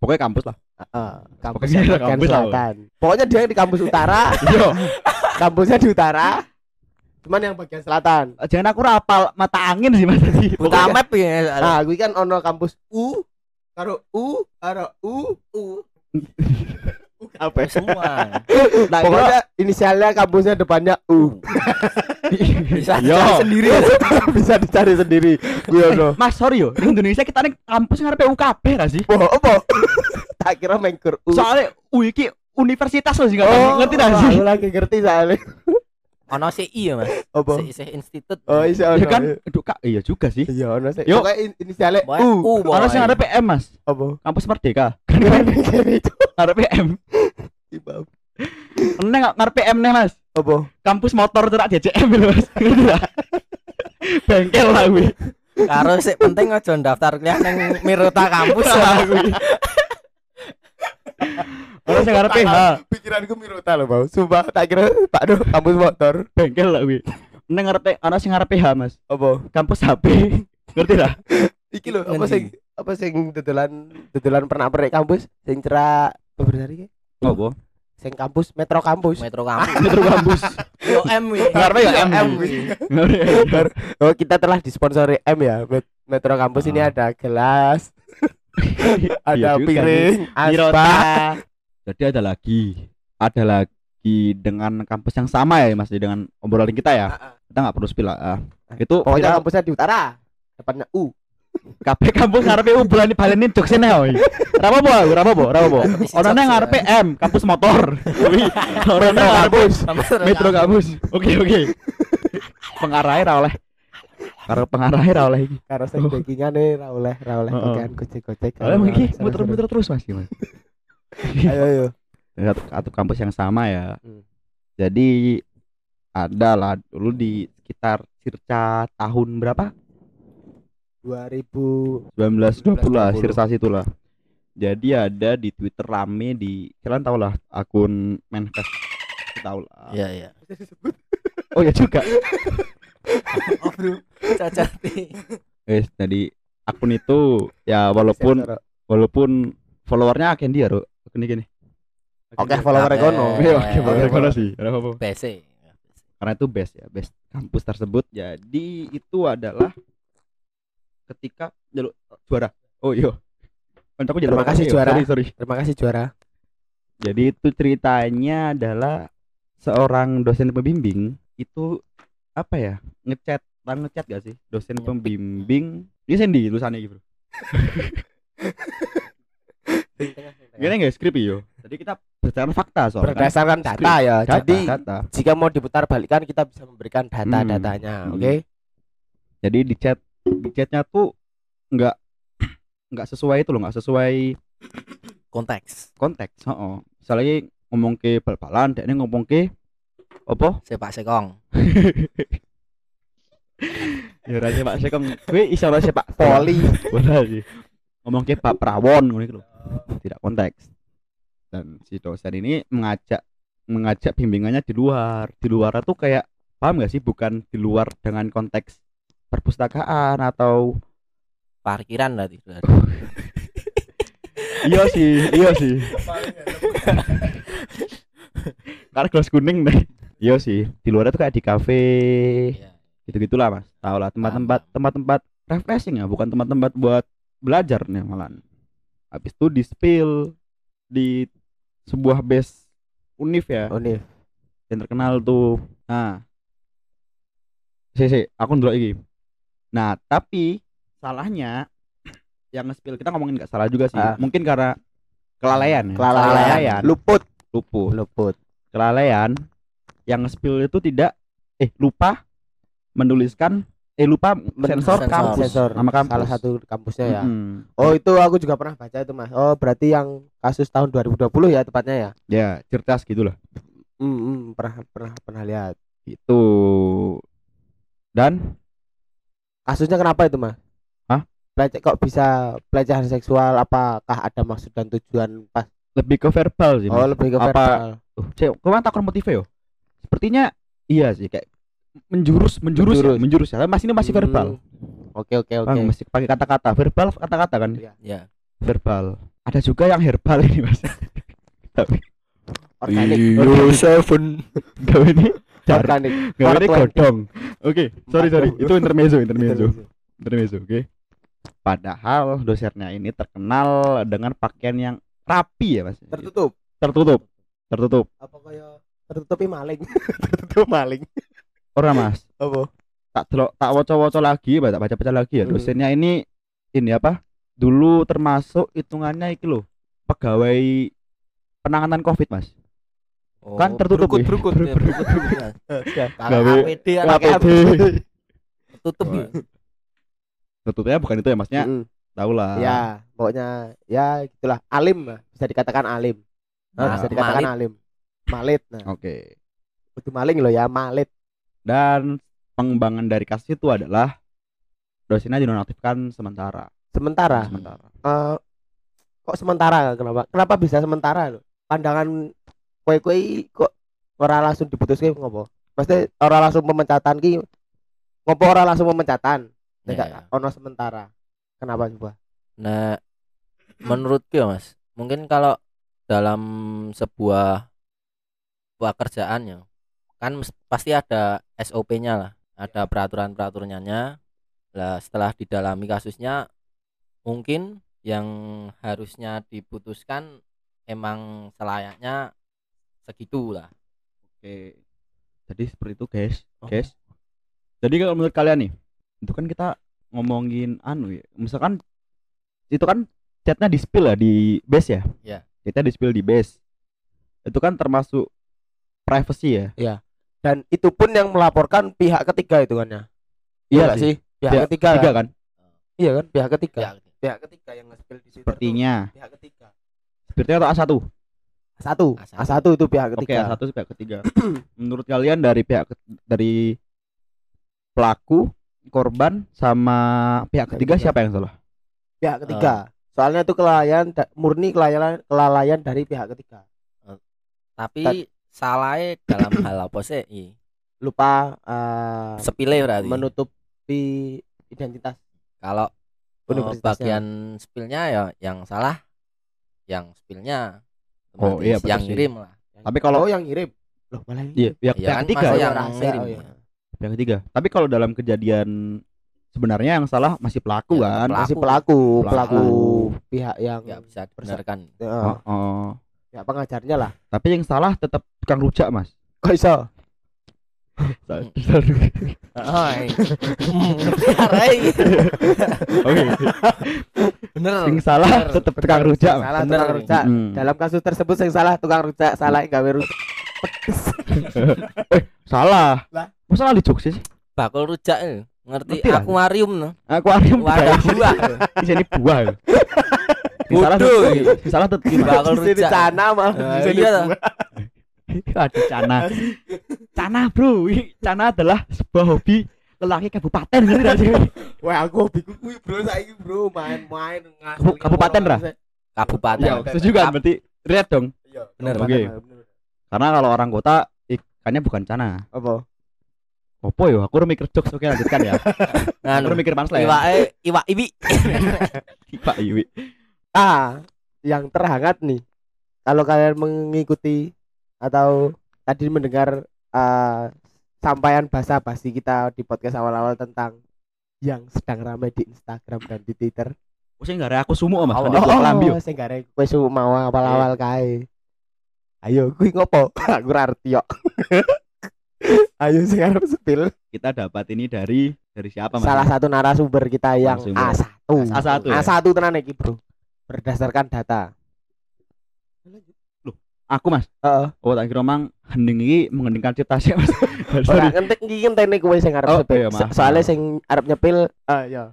Speaker 2: Pokoknya kampus lah.
Speaker 1: Heeh, kampus
Speaker 2: Pokoknya
Speaker 1: yang bagian
Speaker 2: kampus lah.
Speaker 1: selatan. Pokoknya dia di kampus utara,
Speaker 2: Yo,
Speaker 1: kampusnya di utara, cuman yang bagian selatan.
Speaker 2: jangan aku rapal mata angin sih Mas tadi.
Speaker 3: buka map ya
Speaker 1: Nah, gue kan ono kampus U, karo U, karo U, U.
Speaker 3: apa semua
Speaker 2: Nah,
Speaker 1: Pokoknya inisialnya kampusnya depannya U.
Speaker 3: bisa
Speaker 2: Yo.
Speaker 3: cari sendiri
Speaker 1: Bisa dicari sendiri. Gue ono.
Speaker 2: Mas sorry yo, di Indonesia kita nih kampus ngarepe UKB gak sih?
Speaker 1: Wah, apa? tak kira mengkur U.
Speaker 2: Soalnya U iki universitas loh sih nggak
Speaker 1: Oh,
Speaker 2: ngerti gak sih?
Speaker 1: Aku lagi ngerti soalnya.
Speaker 3: Ono CI ya mas
Speaker 1: Apa?
Speaker 3: CI institut
Speaker 1: Oh, iya
Speaker 2: Ya
Speaker 1: ono.
Speaker 2: kan, aduh kak, iya juga sih.
Speaker 1: Iya, ono sih.
Speaker 2: Yuk.
Speaker 1: Pokoknya in- inisialnya U.
Speaker 3: U
Speaker 2: Ono sing
Speaker 3: pokoknya.
Speaker 2: ngarepe M Mas,
Speaker 1: Apa?
Speaker 2: kampus Merdeka.
Speaker 1: Keren keren itu.
Speaker 2: Ngarepe M.
Speaker 1: Ibam.
Speaker 2: Neng ngarepe M nih Mas.
Speaker 1: Apa?
Speaker 2: Kampus motor terak DCM lho Mas. Bengkel lah gue.
Speaker 3: karo sih penting aja daftar kuliah nang Mirota kampus
Speaker 2: Lah kuwi. Ono sing ngarepe H,
Speaker 1: Pikiranku Mirota loh, Bang. Sumpah tak kira Pak Do kampus motor.
Speaker 2: bengkel lah gue. Neng ngarepe ono sing ngarepe H Mas.
Speaker 1: Apa?
Speaker 2: Kampus HP. Ngerti lah?
Speaker 1: Iki lho, apa sing apa sing dodolan dodolan pernah perek kampus sing cerak beberapa hari ki?
Speaker 2: Ngopo?
Speaker 1: Sing kampus Metro kampus.
Speaker 3: Metro kampus
Speaker 2: Metro kampus.
Speaker 3: Yo M wi.
Speaker 2: Ngarepe ya M.
Speaker 3: wi.
Speaker 1: Oh, kita telah disponsori M ya. Met- Metro Kampus ini
Speaker 2: Ah.
Speaker 1: ada gelas, ada
Speaker 2: Iya juga
Speaker 1: piring, aspa.
Speaker 2: Jadi ada lagi, ada lagi dengan kampus yang sama ya Mas dengan obrolan kita ya. Kita nggak perlu spill lah. Ah. Itu
Speaker 1: Pokoknya
Speaker 2: viral
Speaker 1: kampusnya di utara. Depannya U.
Speaker 2: kabeh kampus ngarepe obrolan baleni joksene oi. Ora apa-apa, ora apa-apa, ora apa-apa. Orangnya ngarepe M, kampus motor. Orangnya ngarepe Metro kampus. Oke, oke. Pengarahnya ra oleh. Karo pengarahnya ra oleh iki.
Speaker 1: Karo sing
Speaker 2: Oh.
Speaker 1: backingane ra oleh ra oleh
Speaker 2: Heeh.
Speaker 1: bagian gojek-gojek.
Speaker 2: Oleh iki muter-muter terus Mas. Mas.
Speaker 1: Ayo ayo.
Speaker 2: satu, satu kampus yang sama ya.
Speaker 1: Hmm.
Speaker 2: Jadi ada lah dulu di sekitar circa tahun berapa?
Speaker 1: 2000
Speaker 2: 1920 lah,
Speaker 1: 1920.
Speaker 2: sirsa itulah. Jadi ada di Twitter rame di kalian tahu lah akun Manfest tahu lah.
Speaker 3: Iya iya.
Speaker 2: Oh ya juga.
Speaker 3: Oh bro. Cacati.
Speaker 2: Guys, jadi akun itu ya walaupun walaupun followernya akeh dia, Ruk. Akun gini.
Speaker 1: Oke, follower
Speaker 3: Oke.
Speaker 1: ekono.
Speaker 2: Oke, oke,
Speaker 3: Eh,
Speaker 2: follower
Speaker 3: eh,
Speaker 2: ekono sih. Ada apa-apa.
Speaker 3: BC.
Speaker 2: karena itu best ya best kampus tersebut jadi itu adalah ketika jalur juara oh iya Kancaku jalur
Speaker 1: Terima kasih,
Speaker 2: makasih,
Speaker 1: juara.
Speaker 2: sorry sorry
Speaker 1: Terima kasih juara.
Speaker 2: jadi itu ceritanya adalah seorang dosen pembimbing itu apa ya ngechat bang ngechat gak sih dosen
Speaker 3: Iya.
Speaker 2: pembimbing ini sendi tulisannya gitu gini nggak skrip yo jadi kita berdasarkan fakta soalnya kan.
Speaker 1: Berdasarkan data ya.
Speaker 2: Data,
Speaker 1: Jadi
Speaker 2: data.
Speaker 1: jika mau diputar balikan kita bisa memberikan
Speaker 2: Hmm.
Speaker 1: data-datanya,
Speaker 2: Hmm.
Speaker 1: oke?
Speaker 2: jadi di chat di chatnya tuh nggak nggak sesuai itu loh nggak sesuai
Speaker 3: Konteks.
Speaker 2: konteks oh misalnya ngomong ke bal-balan dia ngomong ke apa
Speaker 3: Sepak sekong.
Speaker 2: ya rasanya pak sekong gue isyarat sepak
Speaker 1: Poli.
Speaker 2: bola sih ngomong ke pak Prawon ngono gitu loh tidak konteks. Dan si dosen ini mengajak mengajak bimbingannya di luar. Di luar tuh kayak paham gak sih? Bukan di luar dengan konteks perpustakaan atau
Speaker 3: Parkiran berarti.
Speaker 2: iya sih iya sih. Karena gelas kuning deh. Iya sih di luar itu kayak di kafe.
Speaker 3: Iya.
Speaker 2: gitu gitulah mas. Tau lah tempat-tempat tempat-tempat refreshing ya bukan tempat-tempat buat belajar nih malah habis itu di spill di sebuah base univ ya
Speaker 1: Unif.
Speaker 2: yang terkenal tuh nah si si aku dulu lagi nah tapi salahnya yang nge-spill kita ngomongin nggak salah juga sih
Speaker 1: Ah.
Speaker 2: mungkin karena kelalaian ya.
Speaker 1: Kelalaian. Luput.
Speaker 2: luput
Speaker 1: Luput.
Speaker 2: kelalaian yang nge-spill itu tidak eh lupa menuliskan eh lupa sensor,
Speaker 3: sensor.
Speaker 2: kampus
Speaker 1: Sensor.
Speaker 2: nama kampus
Speaker 1: Salah satu kampusnya ya.
Speaker 2: Mm-mm.
Speaker 1: Oh, itu aku juga pernah baca itu, Mas. Oh, berarti yang kasus tahun 2020 ya tepatnya ya.
Speaker 2: ya cerdas gitulah
Speaker 1: Hmm, hmm, pernah pernah pernah lihat.
Speaker 2: itu dan
Speaker 1: Kasusnya kenapa itu, Mas?
Speaker 2: Hah?
Speaker 1: Pelece kok bisa pelecehan seksual apakah ada maksud dan tujuan pas
Speaker 2: lebih ke verbal sih
Speaker 1: Oh, lebih ke
Speaker 2: Apa-
Speaker 1: verbal.
Speaker 2: Uh, cek ke mana takon motifnya yo sepertinya iya sih kayak menjurus menjurus menjurus, ya, menjurus ya. Tapi masih ini masih verbal.
Speaker 1: Oke, oke, oke.
Speaker 2: Masih pakai kata-kata verbal kata-kata kan
Speaker 1: Iya.
Speaker 3: Ya.
Speaker 2: verbal ada juga yang herbal ini mas tapi
Speaker 1: Organik.
Speaker 2: Iya, seven Gak ini
Speaker 1: Organik.
Speaker 2: Gak ini
Speaker 1: 420.
Speaker 2: godong Oke sorry sorry
Speaker 1: 420.
Speaker 2: itu intermezzo
Speaker 1: intermezzo
Speaker 2: Intermezzo. oke padahal dosernya ini terkenal dengan pakaian yang rapi ya mas
Speaker 1: Tertutup.
Speaker 2: tertutup tertutup
Speaker 1: Apa kayak tertutupi maling? Tertutup maling.
Speaker 2: Orang mas
Speaker 1: Apa?
Speaker 2: tak delok tak woco-woco lagi tak baca baca lagi ya
Speaker 1: Hmm.
Speaker 2: dosennya ini ini apa dulu termasuk hitungannya iki loh pegawai penanganan covid mas
Speaker 3: Oh,
Speaker 2: Kan tertutup
Speaker 3: berukut,
Speaker 2: ya?
Speaker 3: berukut, berukut, berukut, APD kan
Speaker 2: APD.
Speaker 3: tertutup ya.
Speaker 2: tertutupnya bukan itu ya masnya
Speaker 1: Mm-mm.
Speaker 2: tahu lah
Speaker 1: Ya, pokoknya ya gitulah alim lah. bisa dikatakan alim. Nah,
Speaker 3: Nah,
Speaker 1: bisa dikatakan
Speaker 3: malit.
Speaker 1: alim. Malit. Nah,
Speaker 2: oke
Speaker 1: itu maling loh ya, malit.
Speaker 2: Dan pengembangan dari kasus itu adalah dosennya dinonaktifkan sementara
Speaker 1: Sementara
Speaker 2: sementara
Speaker 1: eh, kok sementara kenapa? Kenapa bisa sementara loh? Pandangan kue-kue kok ora langsung diputuskan ngopo? Pasti ora langsung pemecatan ki ngopo ora langsung pemecatan?
Speaker 3: Ya,
Speaker 1: Nek
Speaker 3: ya.
Speaker 1: ono sementara. Kenapa coba?
Speaker 3: Nah, menurutku ya Mas, mungkin kalau dalam sebuah pekerjaan ya, kan pasti ada SOP-nya lah ada peraturan-peraturannya lah setelah didalami kasusnya mungkin yang harusnya diputuskan emang selayaknya segitu lah
Speaker 2: Oke. Jadi seperti itu, guys.
Speaker 1: Oh.
Speaker 2: Guys. Jadi kalau menurut kalian nih, itu kan kita ngomongin anu ya. Misalkan itu kan chatnya di spill ya di base ya?
Speaker 3: Iya.
Speaker 2: Kita di spill di base. Itu kan termasuk privacy ya?
Speaker 1: Dan itu pun yang melaporkan pihak ketiga hitungannya. Iya nggak sih? Pihak
Speaker 2: Pihak
Speaker 1: ketiga.
Speaker 2: Tiga
Speaker 1: kan?
Speaker 2: kan?
Speaker 1: Iya kan? Pihak ketiga.
Speaker 3: ya
Speaker 1: Pihak ketiga yang nge-spill di tuh
Speaker 2: Sepertinya.
Speaker 1: Pihak ketiga.
Speaker 2: Sepertinya atau A1?
Speaker 1: A1.
Speaker 3: A1.
Speaker 1: A1 itu pihak
Speaker 2: Oke,
Speaker 1: ketiga.
Speaker 2: A1 itu pihak ketiga. menurut kalian dari pihak dari pelaku, korban sama pihak
Speaker 1: Pihak
Speaker 2: ketiga
Speaker 1: ketiga.
Speaker 2: siapa yang salah?
Speaker 1: Pihak ketiga. Soalnya itu kelalaian murni kelalaian kelalaian dari pihak ketiga.
Speaker 3: tapi
Speaker 1: Tad-
Speaker 3: salahnya dalam hal apa sih I?
Speaker 1: Lupa eh,
Speaker 3: sepile berarti
Speaker 1: menutupi identitas
Speaker 3: kalau
Speaker 1: universitasnya.
Speaker 3: bagian spillnya ya yang salah yang spillnya
Speaker 2: Oh, iya, betul
Speaker 3: yang ngirim lah
Speaker 2: Tapi kalau
Speaker 1: oh yang ngirim. Loh, malah yang
Speaker 2: iya, pihak,
Speaker 3: Iya
Speaker 2: pihak
Speaker 3: kan,
Speaker 2: ketiga,
Speaker 3: yang
Speaker 1: rahasia,
Speaker 3: ngirim
Speaker 1: oh,
Speaker 3: ya.
Speaker 1: iya.
Speaker 2: pihak ketiga. Tapi kalau dalam kejadian sebenarnya yang salah masih pelaku
Speaker 3: Ya,
Speaker 2: kan?
Speaker 3: pelaku.
Speaker 1: masih pelaku,
Speaker 2: Pelaku.
Speaker 1: pelaku pihak yang
Speaker 3: nggak bisa dibenarkan
Speaker 1: eh,
Speaker 2: Oh, oh.
Speaker 1: Pihak pengajarnya lah.
Speaker 2: Tapi yang salah tetap tukang rujak, Mas.
Speaker 1: Kok iso?
Speaker 3: oh Arai.
Speaker 2: Oke.
Speaker 3: bener
Speaker 2: Yang salah tetap tukang rujak.
Speaker 1: Salah
Speaker 3: Bener
Speaker 1: tukang rujak.
Speaker 2: Mm.
Speaker 1: Dalam kasus tersebut yang salah tukang rujak, salah gawe rujak.
Speaker 2: Salah.
Speaker 1: Lah.
Speaker 2: Masa salah di Jogja sih?
Speaker 3: bakul rujak eh. ngerti akuarium no
Speaker 2: Akuarium
Speaker 3: wadah buah
Speaker 2: Di sini buah. ya. Salah yang salah
Speaker 1: sini
Speaker 3: rujak
Speaker 1: cana mah.
Speaker 3: Nah, iya.
Speaker 2: Aduh Cana. Cana bro, Ih, Cana adalah sebuah hobi lelaki kabupaten gitu gak sih?
Speaker 1: Wah, aku hobiku kuwi bro saiki bro main-main
Speaker 2: Kabu- kabupaten, Ra?
Speaker 3: kabupaten
Speaker 2: Ya, setuju kan berarti red dong.
Speaker 1: Iya,
Speaker 3: Bener.
Speaker 1: kabupaten,
Speaker 2: Oke.
Speaker 1: bener.
Speaker 2: Karena kalau orang kota ikannya bukan cana.
Speaker 1: Apa?
Speaker 2: Opo yo, aku udah mikir jokes oke lanjutkan ya. Aku
Speaker 3: nganu
Speaker 2: udah mikir punchline.
Speaker 3: iwa iwa ibi
Speaker 2: Pak Iwi.
Speaker 1: Ah, yang terhangat nih. Kalau kalian mengikuti atau tadi mendengar ah, sampaian bahasa basi kita di podcast awal-awal tentang yang sedang ramai di Instagram dan di Twitter.
Speaker 2: Oh, sing gak aku sumuk Mas.
Speaker 3: Oh,
Speaker 2: Nanti gua kelambi yo.
Speaker 1: sing gare kowe su mau awal-awal kae. Ayo kuwi ngopo? Aku ora arti yo. Ayo sing arep spill.
Speaker 2: Kita dapat ini dari dari siapa Mas?
Speaker 1: Salah satu narasumber kita yang
Speaker 2: Narasumber.
Speaker 1: A1.
Speaker 2: A1 ya?
Speaker 1: A1 tenan iki, Bro. Berdasarkan data.
Speaker 2: Aku Mas.
Speaker 1: Heeh.
Speaker 2: Oh, tak kira mang hening iki mengheningkan cipta sih Mas.
Speaker 1: Ora ngentek iki ngenteni kowe sing arep
Speaker 2: Oh,
Speaker 1: sepil.
Speaker 2: iya,
Speaker 1: So- Soalnya
Speaker 2: maaf.
Speaker 1: sing arep nyepil eh ya.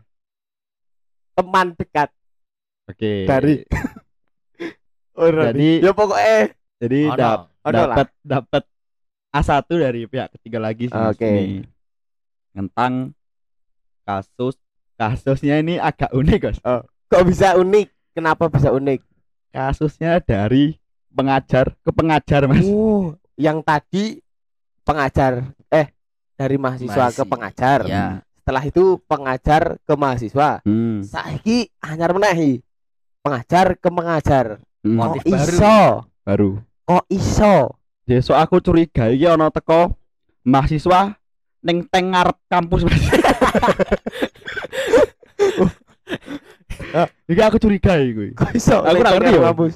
Speaker 1: Teman dekat
Speaker 2: Oke.
Speaker 1: dari Ora.
Speaker 2: Jadi-
Speaker 1: ya pokoknya
Speaker 2: jadi
Speaker 3: Oh,
Speaker 2: dap-
Speaker 3: no.
Speaker 2: Dapat dapat A1 dari pihak ketiga lagi sih
Speaker 1: Oke.
Speaker 2: ini. Tentang kasus kasusnya ini agak unik Mas.
Speaker 1: kok bisa unik? Kenapa bisa unik?
Speaker 2: Kasusnya dari pengajar ke pengajar Mas.
Speaker 1: Oh, yang tadi pengajar eh dari mahasiswa ke
Speaker 3: Mahasiswa.
Speaker 1: pengajar.
Speaker 3: ya
Speaker 1: Setelah itu pengajar ke mahasiswa.
Speaker 2: Hmm.
Speaker 1: Saiki anyar menehi. Pengajar ke pengajar.
Speaker 2: Hmm.
Speaker 3: Motif
Speaker 1: Kok
Speaker 3: baru.
Speaker 1: iso?
Speaker 2: baru.
Speaker 1: Kok iso?
Speaker 2: Ya so aku curiga iki ana teko mahasiswa ning teng ngarep kampus Mas. Iki aku curiga iki.
Speaker 1: Kok iso?
Speaker 2: Aku nggak ngerti ya.
Speaker 1: kampus.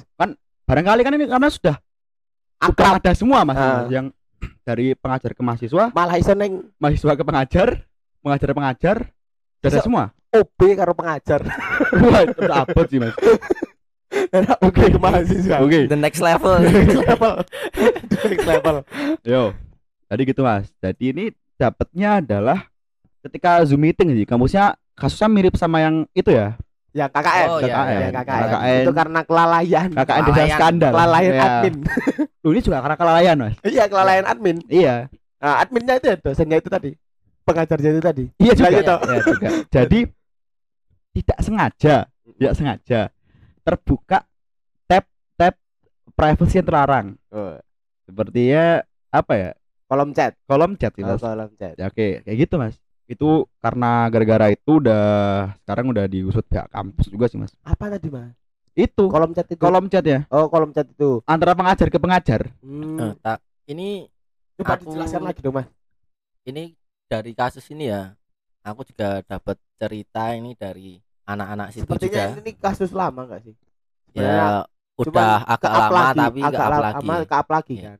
Speaker 2: Barangkali kan ini karena sudah
Speaker 1: Akrab.
Speaker 2: ada semua Mas
Speaker 1: Ah.
Speaker 2: yang dari pengajar ke mahasiswa,
Speaker 1: Malah iso neng
Speaker 2: mahasiswa ke pengajar, pengajar ke pengajar, sudah ada
Speaker 1: Bisa-
Speaker 2: semua.
Speaker 1: OB karo pengajar.
Speaker 2: Wah, itu udah abot sih Mas.
Speaker 1: Oke, ke mahasiswa.
Speaker 2: Oke.
Speaker 3: the next level
Speaker 1: level. Next level.
Speaker 2: Yo. Tadi gitu Mas. Jadi ini dapatnya adalah ketika Zoom meeting sih. Kampusnya kasusnya mirip sama yang itu ya.
Speaker 1: Ya KKN.
Speaker 3: Oh, iya,
Speaker 2: KKN.
Speaker 1: Ya, KKN.
Speaker 2: KKN.
Speaker 1: Itu karena kelalaian.
Speaker 2: KKN desa skandal.
Speaker 1: Kelalaian
Speaker 2: Ya.
Speaker 1: admin.
Speaker 2: Loh, ini juga karena kelalaian Mas.
Speaker 1: Iya, kelalaian admin.
Speaker 2: Iya.
Speaker 1: Nah, adminnya itu ya, dosennya itu tadi. Pengajarnya itu tadi.
Speaker 2: Iya juga. Ya, juga. Jadi tidak sengaja, tidak sengaja terbuka tab tab privacy yang terlarang.
Speaker 1: Oh,
Speaker 2: Sepertinya apa ya?
Speaker 1: kolom chat.
Speaker 2: Kolom chat gitu.
Speaker 1: Oh, kolom chat.
Speaker 2: Ya, oke, kayak gitu Mas. Itu karena gara-gara itu udah sekarang udah diusut pihak kampus juga sih Mas.
Speaker 1: Apa tadi, Mas?
Speaker 2: Itu
Speaker 1: Kolom chat itu.
Speaker 2: kolom chat ya
Speaker 1: Oh, kolom chat itu.
Speaker 2: antara pengajar ke pengajar.
Speaker 1: Hmm.
Speaker 3: Eh, tak ini
Speaker 1: Coba
Speaker 3: Aku-
Speaker 1: dijelaskan lagi dong mas.
Speaker 3: ini dari kasus ini ya aku juga dapat cerita ini dari anak-anak situ
Speaker 1: Sepertinya
Speaker 3: juga
Speaker 1: ini kasus lama nggak sih? Sebenarnya
Speaker 3: ya udah agak lama
Speaker 1: lagi,
Speaker 3: tapi
Speaker 1: agak
Speaker 3: ke up
Speaker 1: la-
Speaker 3: lagi
Speaker 1: lama, ke-up lagi
Speaker 3: Iya.
Speaker 1: kan.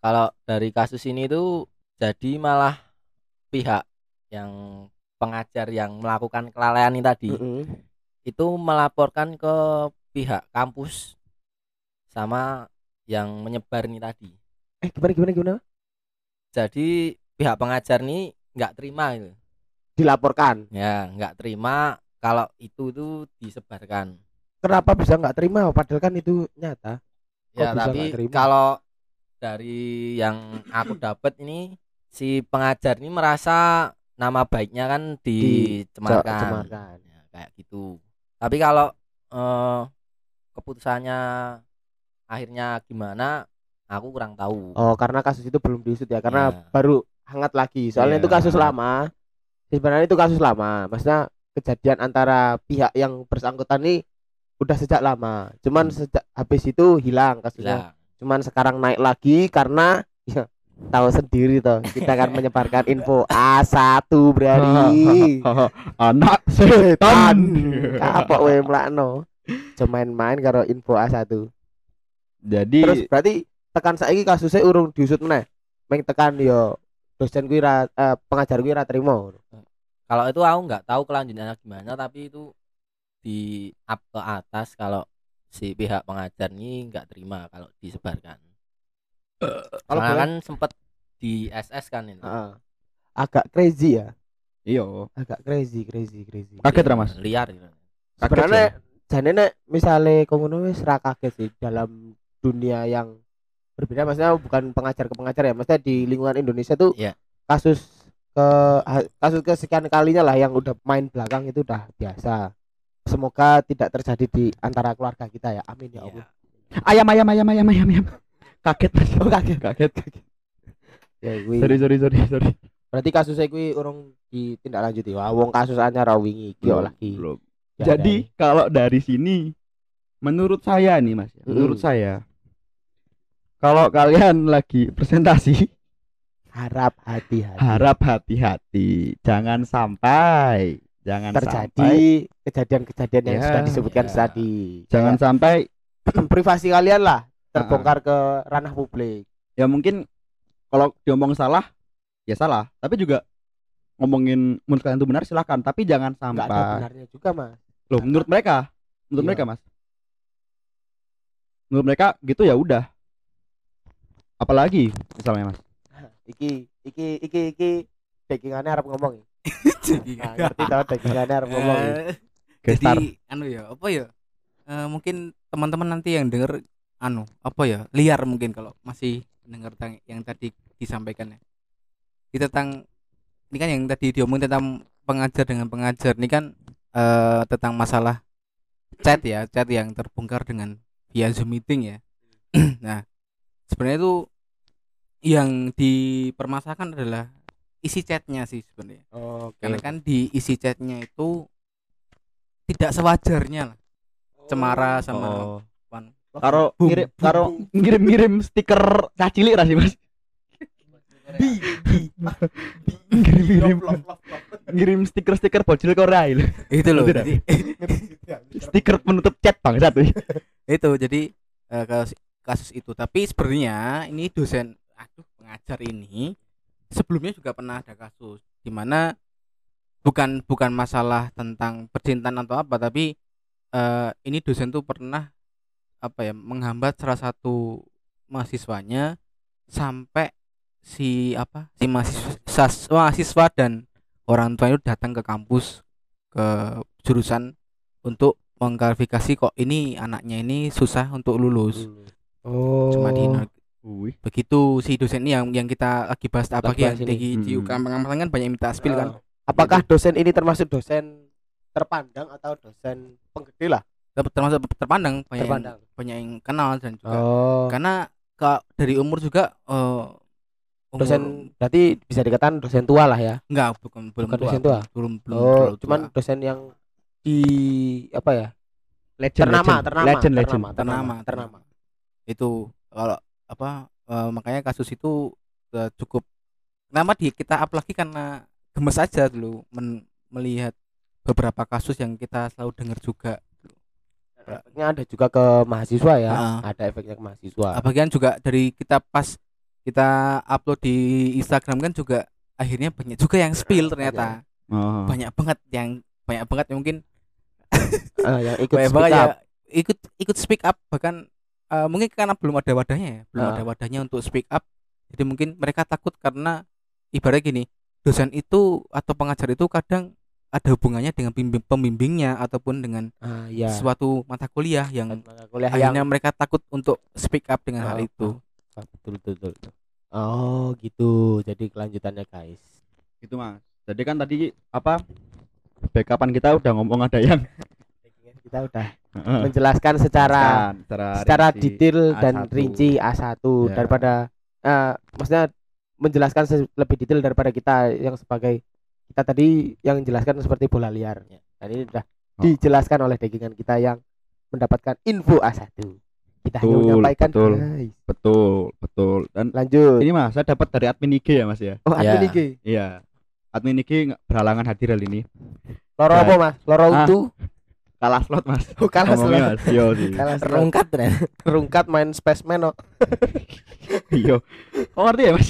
Speaker 3: kalau dari kasus ini tuh jadi malah pihak yang pengajar yang melakukan kelalaian ini tadi
Speaker 1: Mm-mm.
Speaker 3: itu melaporkan ke pihak kampus sama yang menyebar ini tadi
Speaker 1: Eh gimana gimana gimana?
Speaker 3: jadi pihak pengajar ini nggak terima itu
Speaker 1: Dilaporkan.
Speaker 3: ya nggak terima kalau itu tuh disebarkan
Speaker 1: Kenapa bisa nggak terima? Padahal kan itu nyata. Kok
Speaker 3: ya tapi kalau dari yang aku dapat ini si pengajar ini merasa nama baiknya kan dicemarkan
Speaker 1: Cemarkan.
Speaker 3: Ya, kayak gitu tapi kalau eh, keputusannya akhirnya gimana aku kurang tahu
Speaker 1: Oh karena kasus itu belum diusut ya karena
Speaker 3: Ya.
Speaker 1: baru hangat lagi. Soalnya
Speaker 2: Iya.
Speaker 1: itu kasus lama. Sebenarnya itu kasus lama. Maksudnya kejadian antara pihak yang bersangkutan ini udah sejak lama. Cuman
Speaker 3: Hmm.
Speaker 1: sejak habis itu hilang kasusnya.
Speaker 3: Lah,
Speaker 1: Cuman sekarang naik lagi karena ya tahu sendiri toh kita akan menyebarkan info A1 berarti
Speaker 2: anak
Speaker 1: setan. Kapok we mlakno. Cuma main-main karo info A1
Speaker 2: jadi
Speaker 1: terus berarti tekan saiki kasusnya urung diusut meneh. Meng tekan yo dosen kuwi ra eh, pengajar kuwi ra trimo
Speaker 3: kalau itu aku nggak tahu kelanjutannya gimana tapi itu di up ke atas kalau si pihak pengajar ini nggak terima kalau disebarkan
Speaker 1: kalau boleh.
Speaker 3: kan sempet di SS kan ini
Speaker 1: Heeh. agak crazy ya?
Speaker 2: Iyo
Speaker 1: agak crazy crazy crazy.
Speaker 2: Kaget ra mas?
Speaker 3: Liar gitu.
Speaker 1: sebenarnya jane nek misale kok ngono wis ra kaget sih dalam dunia yang berbeda. Maksudnya bukan pengajar ke pengajar ya maksudnya di lingkungan Indonesia tuh
Speaker 3: Iya.
Speaker 1: kasus ke kasus kesekian kalinya lah yang udah main belakang itu udah biasa. Semoga tidak terjadi di antara keluarga kita ya. Amin ya Allah.
Speaker 2: Ayam ayam ayam ayam ayam ayam kaget. Mas
Speaker 1: Oh, kaget.
Speaker 2: kaget kaget.
Speaker 1: Ya kuwi.
Speaker 2: sorry sorry sorry sorry.
Speaker 1: Berarti kasusnya kuwi urung ditindaklanjuti. Wah wong kasus anyar ra wingi iki yo
Speaker 2: Belum,
Speaker 1: lagi.
Speaker 2: belum.
Speaker 1: Ya,
Speaker 2: jadi kalau dari sini menurut saya nih mas ya, menurut saya kalau kalian lagi presentasi
Speaker 1: harap hati-hati.
Speaker 2: harap hati-hati. Jangan sampai jangan
Speaker 1: terjadi kejadian-kejadian yang
Speaker 2: Ya,
Speaker 1: sudah disebutkan
Speaker 3: ya.
Speaker 1: tadi.
Speaker 2: Jangan sampai
Speaker 1: privasi kalian lah terbongkar ke ranah publik.
Speaker 2: Ya mungkin kalau diomong salah ya salah. Tapi juga ngomongin menurut kalian itu benar silahkan. Tapi jangan
Speaker 1: nggak ada
Speaker 2: sampai
Speaker 1: benarnya juga mas.
Speaker 2: Loh menurut mereka? Menurut
Speaker 1: Iya.
Speaker 2: mereka mas? Menurut mereka gitu ya udah. Apalagi misalnya mas?
Speaker 1: Iki iki iki iki backingannya harap ngomong ya.
Speaker 4: Jadi
Speaker 1: nah, ngerti tau backingannya harap ngomong ya.
Speaker 4: Eh, jadi anu ya apa ya? Eh, mungkin teman-teman nanti yang denger anu apa ya liar mungkin kalau masih dengar tentang yang tadi disampaikan ya. Ini tentang ini kan yang tadi diomongin tentang pengajar dengan pengajar ini kan eh, tentang masalah chat ya chat yang terbongkar dengan via zoom meeting ya. Nah sebenarnya itu yang dipermasalahkan adalah isi chatnya sih sebenarnya.
Speaker 1: Oke
Speaker 4: karena kan di isi chatnya itu tidak sewajarnya lah. Cemara sama
Speaker 2: oh. Karo ngirim karo ngirim-ngirim stiker cah cilik ra sih mas? Ngirim-ngirim. Ngirim stiker-stiker bocil Korea itu
Speaker 4: itu loh jadi
Speaker 2: stiker penutup chat bang satu
Speaker 4: itu jadi eh, kasus, kasus itu. Tapi sebenarnya ini dosen aduh pengajar ini sebelumnya juga pernah ada kasus di mana bukan bukan masalah tentang percintaan atau apa tapi eh, ini dosen tuh pernah apa ya menghambat salah satu mahasiswanya sampai si apa si mahasiswa mahasiswa dan orang tua itu datang ke kampus ke jurusan untuk mengklarifikasi kok ini anaknya ini susah untuk lulus
Speaker 1: oh
Speaker 4: cuma di
Speaker 2: Wih.
Speaker 4: begitu si dosen ini yang yang kita lagi bahas apa
Speaker 1: ini.
Speaker 4: di di
Speaker 2: Hmm.
Speaker 4: UKM kan banyak minta spill kan
Speaker 1: apakah dosen ini termasuk dosen terpandang atau dosen penggede lah
Speaker 4: termasuk terpandang banyak yang,
Speaker 1: terpandang
Speaker 4: banyak yang kenal dan juga
Speaker 1: oh
Speaker 4: karena ke dari umur juga eh, umur-
Speaker 1: dosen berarti bisa dikatakan dosen tua lah ya
Speaker 4: enggak bukan belum
Speaker 1: Bukan
Speaker 4: tua,
Speaker 1: dosen tua?
Speaker 4: belum belum
Speaker 1: oh cuman
Speaker 4: tua.
Speaker 1: dosen yang di apa ya
Speaker 2: legend
Speaker 1: ternama
Speaker 2: legend.
Speaker 1: ternama
Speaker 2: legend legend
Speaker 1: ternama ternama,
Speaker 4: Ternama,
Speaker 1: ternama.
Speaker 4: itu kalau apa eh, makanya kasus itu sudah cukup kenapa di kita up lagi karena gemes aja dulu men- melihat beberapa kasus yang kita selalu dengar juga
Speaker 1: efeknya ada juga ke mahasiswa ya
Speaker 4: Heeh.
Speaker 1: ada efeknya ke mahasiswa
Speaker 4: bagian juga dari kita pas kita upload di Instagram kan juga akhirnya banyak juga yang spill ternyata
Speaker 2: Oh.
Speaker 4: banyak banget yang banyak banget yang mungkin
Speaker 1: Eh, yang ikut
Speaker 4: banyak
Speaker 1: speak
Speaker 4: banget ya ikut ikut speak up bahkan eh, mungkin karena belum ada wadahnya ya belum
Speaker 1: Ah.
Speaker 4: ada wadahnya untuk speak up jadi mungkin mereka takut karena ibarat gini dosen itu atau pengajar itu kadang ada hubungannya dengan pembimbing- pembimbingnya ataupun dengan
Speaker 1: Ah, iya.
Speaker 4: suatu mata kuliah yang
Speaker 1: Mata kuliah yang
Speaker 4: akhirnya mereka takut untuk speak up dengan hal
Speaker 1: Oh,
Speaker 4: itu
Speaker 1: Ah, betul betul betul. Oh gitu. Jadi kelanjutannya guys.
Speaker 2: Gitu Mas. Jadi kan tadi apa? Backupan kita udah ngomong ada yang
Speaker 1: Kita udah menjelaskan secara
Speaker 2: secara
Speaker 1: secara
Speaker 2: rinci.
Speaker 1: detail dan
Speaker 2: A1.
Speaker 1: rinci A1
Speaker 2: Ya.
Speaker 1: daripada eh maksudnya menjelaskan lebih detail daripada kita yang sebagai kita tadi yang menjelaskan seperti bola liar.
Speaker 3: Ya.
Speaker 1: Dan ini sudah
Speaker 2: Oh.
Speaker 1: dijelaskan oleh degingan kita yang mendapatkan info A1. Kita hanya
Speaker 2: Betul,
Speaker 1: menyampaikan
Speaker 2: betul.
Speaker 1: guys.
Speaker 2: Betul, betul. Dan
Speaker 1: Lanjut.
Speaker 2: ini Mas, saya dapat dari admin IG ya Mas ya.
Speaker 1: Oh, admin
Speaker 3: Ya.
Speaker 1: IG.
Speaker 2: Iya. Admin IG berhalangan hadir kali ini.
Speaker 1: Loro apa, Mas? Loro
Speaker 2: Ah.
Speaker 1: utuh.
Speaker 2: Kalah slot Mas.
Speaker 1: Oh, kalah slot.
Speaker 2: Mas. Yo sih.
Speaker 1: Kalah slot.
Speaker 3: Rungkat ternyata.
Speaker 1: Rungkat main spaceman oh.
Speaker 2: Yo. Kok ngerti ya Mas?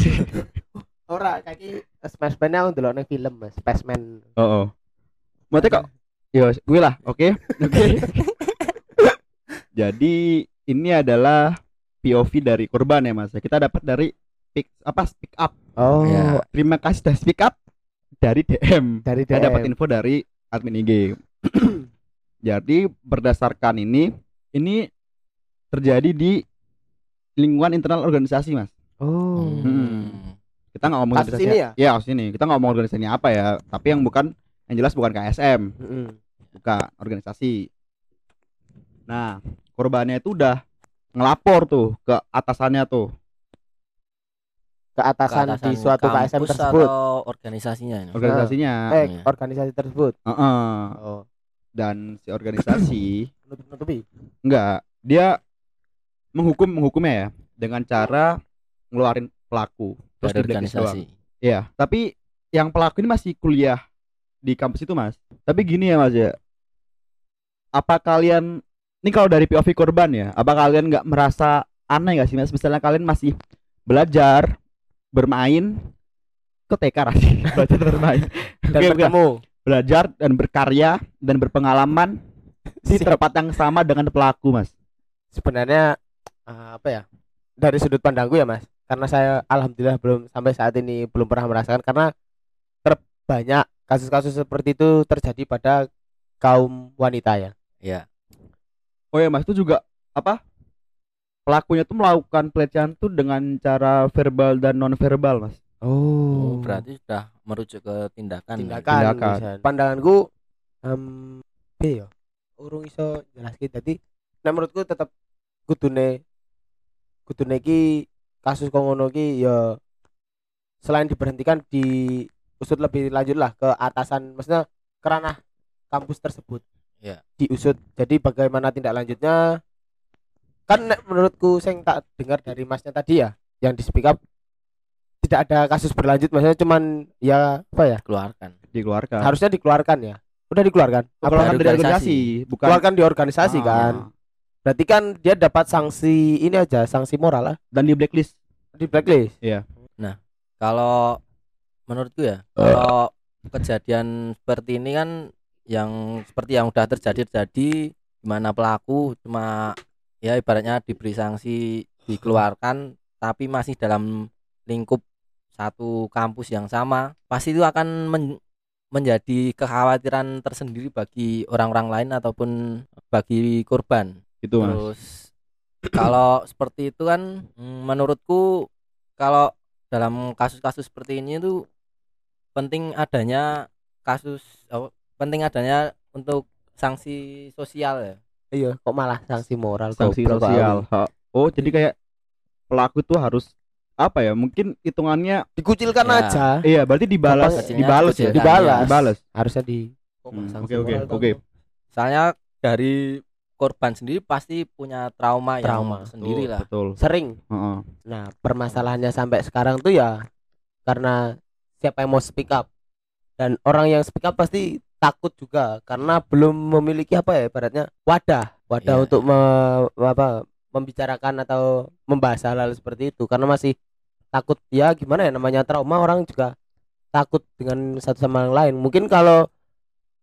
Speaker 1: Ora kaki spaceman aku ndelok ning film, Mas. Spaceman.
Speaker 2: Oh, oh. Maksudnya kok Yo, gue lah, oke. Oke. Jadi ini adalah POV dari korban ya Mas. Kita dapat dari pick apa speak up.
Speaker 1: Oh,
Speaker 3: Ya.
Speaker 2: Terima kasih sudah speak up dari DM.
Speaker 1: dari
Speaker 2: Saya
Speaker 1: DM.
Speaker 2: dapat info dari admin IG. Jadi berdasarkan ini, ini terjadi di lingkungan internal organisasi, Mas.
Speaker 1: Oh.
Speaker 3: Hmm.
Speaker 2: Kita nggak ngomong
Speaker 1: Kasus ini ya?
Speaker 2: Kasus ini. Kita nggak ngomong organisasinya apa ya, tapi yang bukan yang jelas bukan KSM,
Speaker 1: Mm-mm.
Speaker 2: bukan organisasi. Nah, korbannya itu udah ngelapor tuh ke atasannya tuh,
Speaker 1: Ke atasan, di suatu KSM tersebut.
Speaker 3: atau organisasinya ini?
Speaker 2: organisasinya.
Speaker 1: Eh,
Speaker 3: Iya.
Speaker 1: organisasi tersebut.
Speaker 2: Heeh.
Speaker 1: Oh,
Speaker 2: Dan si organisasi
Speaker 1: nutup-nutupi.
Speaker 2: Enggak, dia menghukum menghukumnya ya dengan cara ngeluarin pelaku terus di blacklist doang. Iya, tapi yang pelaku ini masih kuliah di kampus itu, Mas. Tapi gini ya, Mas ya. Apa kalian ini kalau dari POV korban ya, apa kalian nggak merasa aneh nggak sih, Mas? Misalnya kalian masih belajar bermain ke TK rasanya belajar bermain
Speaker 1: Dan
Speaker 2: bukan.
Speaker 1: bertemu.
Speaker 2: belajar dan berkarya dan berpengalaman di tempat yang sama dengan pelaku mas
Speaker 1: Sebenarnya eh, apa ya? Dari sudut pandangku ya, Mas. Karena saya alhamdulillah belum sampai saat ini belum pernah merasakan karena terbanyak kasus-kasus seperti itu terjadi pada kaum wanita ya.
Speaker 3: Iya.
Speaker 2: Oh ya mas, itu juga apa? Pelakunya tuh melakukan pelecehan tuh dengan cara verbal dan non verbal mas.
Speaker 3: Oh, berarti sudah merujuk ke tindakan.
Speaker 1: tindakan,
Speaker 2: Tindakan.
Speaker 1: misalnya. pandanganku em piye ya urung iso jelaske dadi nek menurutku tetep kudune kudune iki kasus kok ngono ki ya selain diberhentikan diusut lebih lanjut lah ke atasan maksudnya ke ranah kampus tersebut
Speaker 3: Ya.
Speaker 1: diusut jadi bagaimana tindak lanjutnya kan nek menurutku sing tak dengar dari masnya tadi ya yang di speak up tidak ada kasus berlanjut maksudnya cuman ya apa ya
Speaker 3: Keluarkan.
Speaker 2: Dikeluarkan.
Speaker 1: harusnya dikeluarkan ya udah dikeluarkan Apa
Speaker 2: Dikeluarkan
Speaker 3: Dari
Speaker 2: dari
Speaker 3: organisasi.
Speaker 2: organisasi, bukan
Speaker 1: keluarkan di organisasi
Speaker 2: Ah.
Speaker 1: kan berarti kan dia dapat sanksi ini aja sanksi moral lah
Speaker 2: Dan di blacklist.
Speaker 1: di blacklist?
Speaker 3: Kalau menurutku ya, kalau kejadian seperti ini kan yang seperti yang udah terjadi terjadi di mana pelaku cuma ya ibaratnya diberi sanksi dikeluarkan tapi masih dalam lingkup satu kampus yang sama pasti itu akan men- menjadi kekhawatiran tersendiri bagi orang-orang lain ataupun bagi korban
Speaker 2: Itu mas.
Speaker 3: Terus kalau seperti itu kan mm, menurutku kalau dalam kasus-kasus seperti ini itu penting adanya kasus oh, penting adanya untuk sanksi sosial ya.
Speaker 1: iya kok malah sanksi moral
Speaker 2: Sanksi
Speaker 1: goblok
Speaker 2: sosial. Ha. Oh jadi kayak pelaku tuh harus apa ya? Mungkin hitungannya
Speaker 1: dikucilkan
Speaker 3: Ya.
Speaker 1: aja
Speaker 2: iya berarti dibalas, dibalas ya.
Speaker 1: dibalas.
Speaker 2: Dibalas.
Speaker 1: harusnya di kok
Speaker 2: Hmm,
Speaker 1: sanksi
Speaker 2: Oke oke oke.
Speaker 3: Soalnya dari korban sendiri pasti punya trauma,
Speaker 1: Trauma.
Speaker 3: yang sendiri lah.
Speaker 2: betul
Speaker 1: sering
Speaker 2: Heeh.
Speaker 1: nah permasalahannya sampai sekarang tuh ya karena siapa yang mau speak up dan orang yang speak up pasti takut juga karena belum memiliki apa ya ibaratnya wadah wadah
Speaker 3: Iya,
Speaker 1: untuk me- apa membicarakan atau membahas hal-hal seperti itu karena masih takut ya gimana ya namanya trauma orang juga takut dengan satu sama yang lain mungkin kalau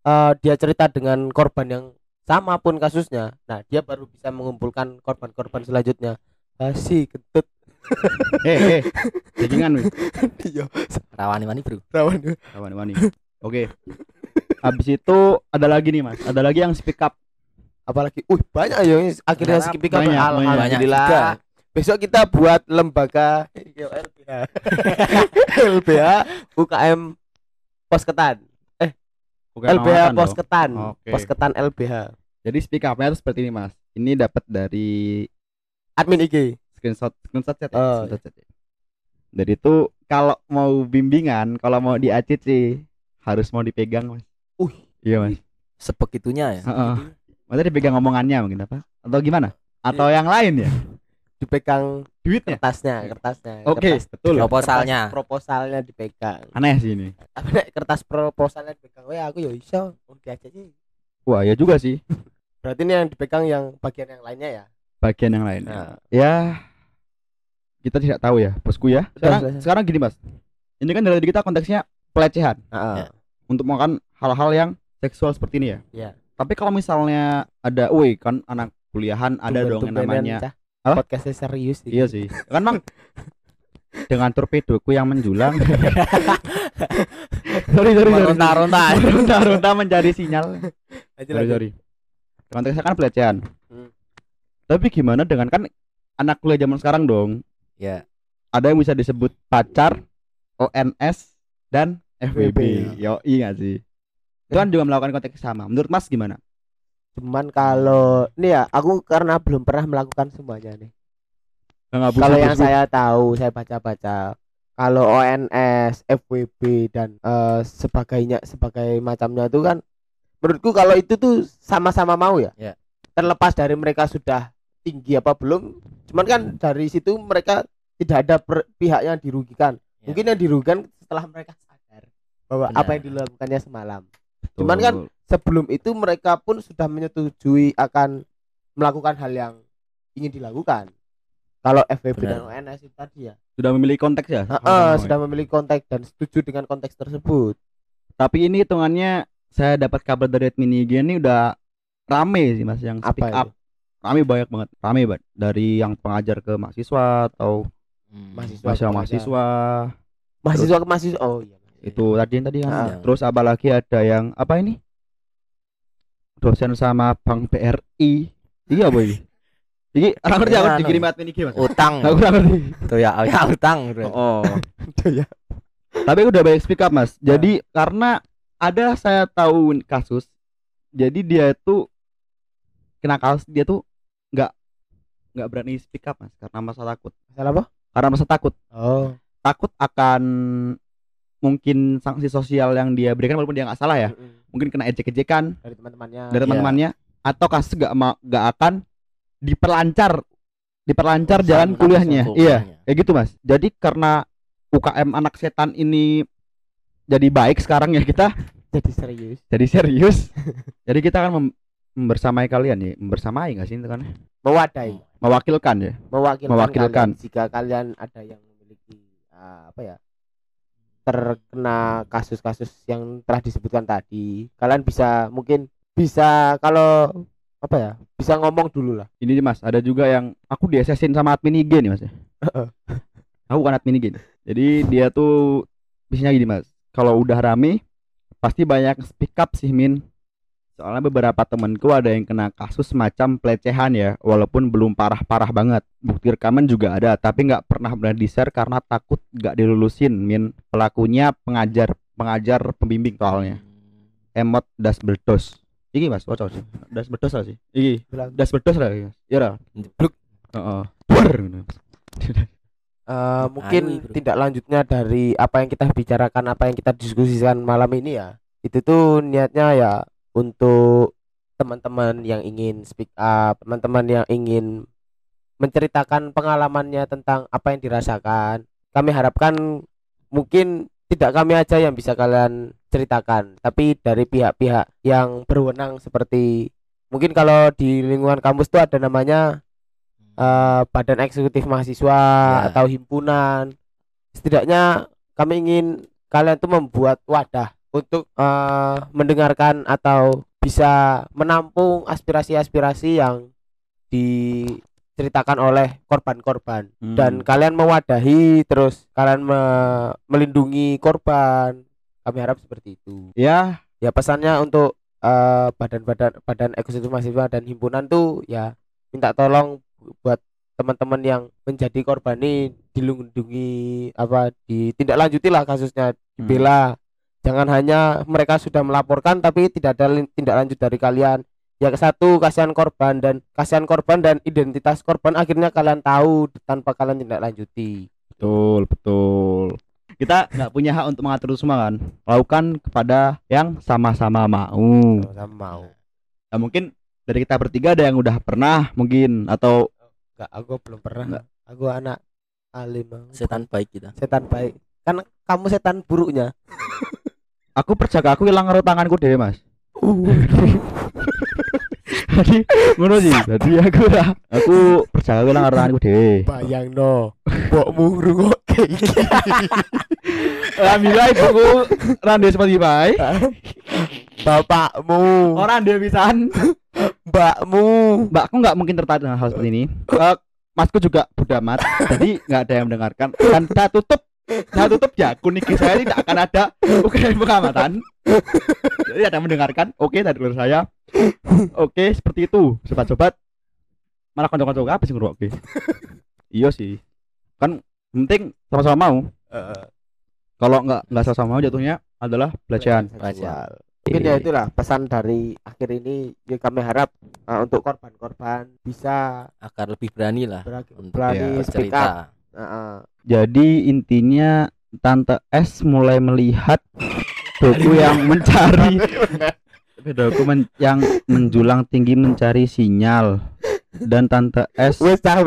Speaker 1: eh, dia cerita dengan korban yang sama pun kasusnya nah dia baru bisa mengumpulkan korban-korban selanjutnya Basi kentut
Speaker 2: eh eh bajingan wis
Speaker 1: iya
Speaker 3: Rawani wani bro.
Speaker 1: rawan
Speaker 2: Kawan wani. Oke. Habis itu ada lagi nih Mas. Ada lagi yang speak up.
Speaker 1: apalagi uh banyak ya akhirnya skip up
Speaker 2: banyak, banyak.
Speaker 1: alhamdulillah
Speaker 3: Banyak
Speaker 1: besok kita buat lembaga LBH LBH UKM Posketan
Speaker 2: Bukan
Speaker 1: LBH
Speaker 2: pengawasan dong.
Speaker 1: Posketan
Speaker 2: Oke.
Speaker 1: Posketan LBH
Speaker 2: Jadi speak up-nya tuh seperti ini Mas. Ini dapat dari
Speaker 1: admin IG
Speaker 2: screenshot screenshot chat ya.
Speaker 1: Oh,
Speaker 2: screenshot chat ya. Dari itu kalau mau bimbingan, kalau mau di ACC harus mau dipegang Mas.
Speaker 1: Uh.
Speaker 2: Iya Mas.
Speaker 3: Sebegitunya ya.
Speaker 2: Heeh. Maksudnya dipegang omongannya mungkin apa? Atau gimana? Atau
Speaker 1: Iya.
Speaker 2: yang lain ya?
Speaker 1: Dipegang
Speaker 2: Duitnya?
Speaker 1: kertasnya kertasnya
Speaker 2: Oke,
Speaker 1: kertas-
Speaker 2: betul.
Speaker 3: Proposalnya.
Speaker 1: kertas proposalnya dipegang
Speaker 2: Aneh sih ini.
Speaker 1: kertas proposalnya dipegang weh aku ya iso oh diajak sih
Speaker 2: Wah, ya juga sih.
Speaker 1: berarti ini yang dipegang yang bagian yang lainnya ya
Speaker 2: Bagian yang lain.
Speaker 1: nah
Speaker 2: Ya kita tidak tahu ya, bosku ya. Sekarang,
Speaker 1: Sudah, sudah.
Speaker 2: sekarang gini Mas. Ini kan dari kita konteksnya pelecehan.
Speaker 1: Heeh.
Speaker 3: Ya.
Speaker 2: untuk melakukan hal-hal yang seksual seperti ini ya.
Speaker 1: Iya.
Speaker 2: Tapi kalau misalnya ada, woi kan anak kuliahan ada dong yang namanya.
Speaker 1: Cah.
Speaker 2: Apa?
Speaker 1: podcastnya serius
Speaker 2: Iya sih. Kan bang dengan torpedoku yang menjulang. sorry sorry sorry.
Speaker 3: Meronta-ronta.
Speaker 2: Ronta-ronta mencari sinyal.
Speaker 1: Aja
Speaker 2: Sorry sorry. Konteksnya kan pelecehan.
Speaker 1: Hmm.
Speaker 2: Tapi gimana dengan kan anak kuliah zaman sekarang dong?
Speaker 3: Ya.
Speaker 2: Ada yang bisa disebut pacar, ONS dan FWB. Yo, iya sih. Itu kan juga melakukan konteks sama. Menurut Mas gimana?
Speaker 1: Cuman kalau ini ya aku karena belum pernah melakukan semuanya nih kalau yang saya tahu saya baca-baca kalau ONS FWB dan eh, sebagainya sebagai macamnya itu kan menurutku kalau itu tuh sama-sama mau ya
Speaker 3: Ya.
Speaker 1: terlepas dari mereka sudah tinggi apa belum cuman kan dari situ mereka tidak ada per- pihak yang dirugikan
Speaker 3: Ya.
Speaker 1: mungkin yang dirugikan setelah mereka sadar bahwa
Speaker 3: Benar.
Speaker 1: apa yang dilakukannya semalam cuman kan
Speaker 2: Betul.
Speaker 1: Sebelum itu mereka pun sudah menyetujui akan melakukan hal yang ingin dilakukan. Kalau FWB dan. ONS itu tadi ya,
Speaker 2: sudah memiliki konteks ya
Speaker 1: Heeh,
Speaker 2: sama-sama ya?
Speaker 1: sudah memiliki konteks dan setuju dengan konteks tersebut.
Speaker 2: tapi ini hitungannya saya dapat kabar dari admin IG ini udah rame sih mas yang speak
Speaker 1: Apa
Speaker 2: up rame banyak banget rame banget dari yang pengajar ke mahasiswa atau
Speaker 3: Hmm.
Speaker 1: Mahasiswa.
Speaker 2: mahasiswa mahasiswa
Speaker 1: Mahasiswa ke mahasiswa. Oh iya.
Speaker 2: itu tadi yang tadi kan
Speaker 1: Ah.
Speaker 2: terus apa lagi ada yang apa ini dosen sama bank BRI iya boy ini orang ngerti aku
Speaker 3: Anu.
Speaker 2: dikirim admin IG mas
Speaker 3: Utang.
Speaker 2: aku nggak ngerti
Speaker 3: Tuh ya, ya utang. bro.
Speaker 2: oh
Speaker 1: ya.
Speaker 2: tapi udah banyak speak up mas jadi karena ada saya tahu kasus jadi dia itu kena kasus dia tuh nggak nggak berani speak up mas karena masa takut
Speaker 1: Masalah apa?
Speaker 2: karena masa takut
Speaker 1: Oh.
Speaker 2: takut akan mungkin sanksi sosial yang dia berikan walaupun dia nggak salah ya
Speaker 1: Mm-mm.
Speaker 2: mungkin kena ejek-ejekan
Speaker 1: Dari teman-temannya.
Speaker 2: dari
Speaker 3: Iya.
Speaker 2: teman-temannya atau kasus gak ma- gak akan diperlancar diperlancar jalan kuliahnya iya kayak gitu mas jadi karena UKM anak setan ini jadi baik sekarang ya kita
Speaker 1: Jadi serius.
Speaker 2: jadi serius jadi kita akan mem- membersamai kalian ya membersamai nggak sih itu kan
Speaker 1: Mewadai,
Speaker 2: mewakilkan ya
Speaker 1: mewakilkan,
Speaker 2: Mewakilkan.
Speaker 1: kalian. Jika kalian ada yang memiliki ah, apa ya? Terkena kasus-kasus yang telah disebutkan tadi, kalian bisa mungkin bisa kalau apa ya? Bisa ngomong dulu lah.
Speaker 2: ini mas ada juga yang aku diesesin sama admin IG nih mas ya aku bukan admin IG jadi dia tuh bisanya gini mas kalau udah rame pasti banyak speak up sih min soalnya beberapa temanku ada yang kena kasus semacam pelecehan ya walaupun belum parah-parah banget. Bukti rekaman juga ada tapi nggak pernah benar di share karena takut nggak dilulusin. Min pelakunya pengajar pengajar pembimbing soalnya. Emot das berdos. Iki mas wacau sih das berdos lah sih. Iki das berdos lah iya lah
Speaker 3: Jeblok.
Speaker 2: Heeh. Duar, gitu.
Speaker 1: eh, mungkin
Speaker 3: Ayo, bro.
Speaker 1: tindak lanjutnya dari apa yang kita bicarakan, apa yang kita diskusikan malam ini ya, itu tuh niatnya ya untuk teman-teman yang ingin speak up, teman-teman yang ingin menceritakan pengalamannya tentang apa yang dirasakan. Kami harapkan mungkin tidak kami aja yang bisa kalian ceritakan, tapi dari pihak-pihak yang berwenang seperti mungkin kalau di lingkungan kampus itu ada namanya eh, badan eksekutif mahasiswa
Speaker 3: Ya.
Speaker 1: atau himpunan. Setidaknya kami ingin kalian tuh membuat wadah untuk eh, mendengarkan atau bisa menampung aspirasi-aspirasi yang diceritakan oleh korban-korban
Speaker 2: Hmm.
Speaker 1: dan kalian mewadahi terus kalian me- melindungi korban. Kami harap seperti itu.
Speaker 2: ya
Speaker 1: Ya pesannya untuk eh, badan-badan badan eksekutif mahasiswa dan himpunan tuh ya minta tolong buat teman-teman yang menjadi korban ini dilindungi apa ditindaklanjuti lah kasusnya dibela jangan hanya mereka sudah melaporkan tapi tidak ada tindak lanjut dari kalian. Ya ke satu kasihan korban dan kasihan korban dan identitas korban akhirnya kalian tahu tanpa kalian tindak lanjuti.
Speaker 2: Betul betul. Kita nggak punya hak untuk mengatur semua kan? Lakukan kepada yang sama-sama mau.
Speaker 1: Sama mau.
Speaker 2: Nah, mungkin dari kita bertiga ada yang udah pernah mungkin atau
Speaker 1: enggak aku belum pernah.
Speaker 2: Enggak.
Speaker 1: aku anak alim.
Speaker 3: Setan baik kita.
Speaker 1: Setan baik. Kan kamu setan buruknya
Speaker 2: aku percaya aku hilang karo tanganku deh mas. Jadi ngono sih. Jadi aku aku percaya hilang karo tanganku deh
Speaker 1: bayang no mbokmu ngrungokke iki.
Speaker 2: Alhamdulillah ibuku rande Spotify.
Speaker 1: Bapakmu.
Speaker 2: Orang dia pisan.
Speaker 1: Mbakmu.
Speaker 2: Mbakku nggak mungkin tertarik dengan hal seperti ini. Eh, masku juga bodo amat. Jadi nggak ada yang mendengarkan. Dan saya tutup saya tutup ya kuning saya tidak akan ada ukuran pengamatan. Jadi ada yang mendengarkan oke dari luar saya. Oke seperti itu sobat-sobat. Malah konco-konco apa sih ngerok iya sih. Kan penting sama-sama mau. Kalau nggak nggak sama-sama mau jatuhnya adalah pelecehan.
Speaker 3: Pelecehan.
Speaker 1: mungkin ya itulah pesan dari akhir ini. Ya kami harap uh, untuk korban-korban bisa
Speaker 3: agar lebih berani lah
Speaker 1: berani,
Speaker 3: untuk
Speaker 1: berani speak up.
Speaker 3: bercerita
Speaker 1: Uh, uh.
Speaker 2: Jadi intinya Tante S mulai melihat doku yang mencari. Doku men- yang menjulang tinggi mencari sinyal. Dan Tante S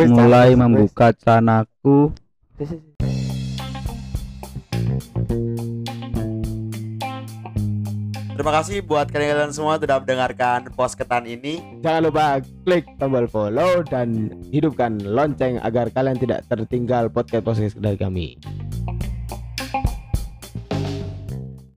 Speaker 2: mulai membuka celanaku
Speaker 5: Terima kasih buat kalian semua sudah mendengarkan posketan ini.
Speaker 1: Jangan lupa klik tombol follow dan hidupkan lonceng agar kalian tidak tertinggal podcast-podcast dari kami.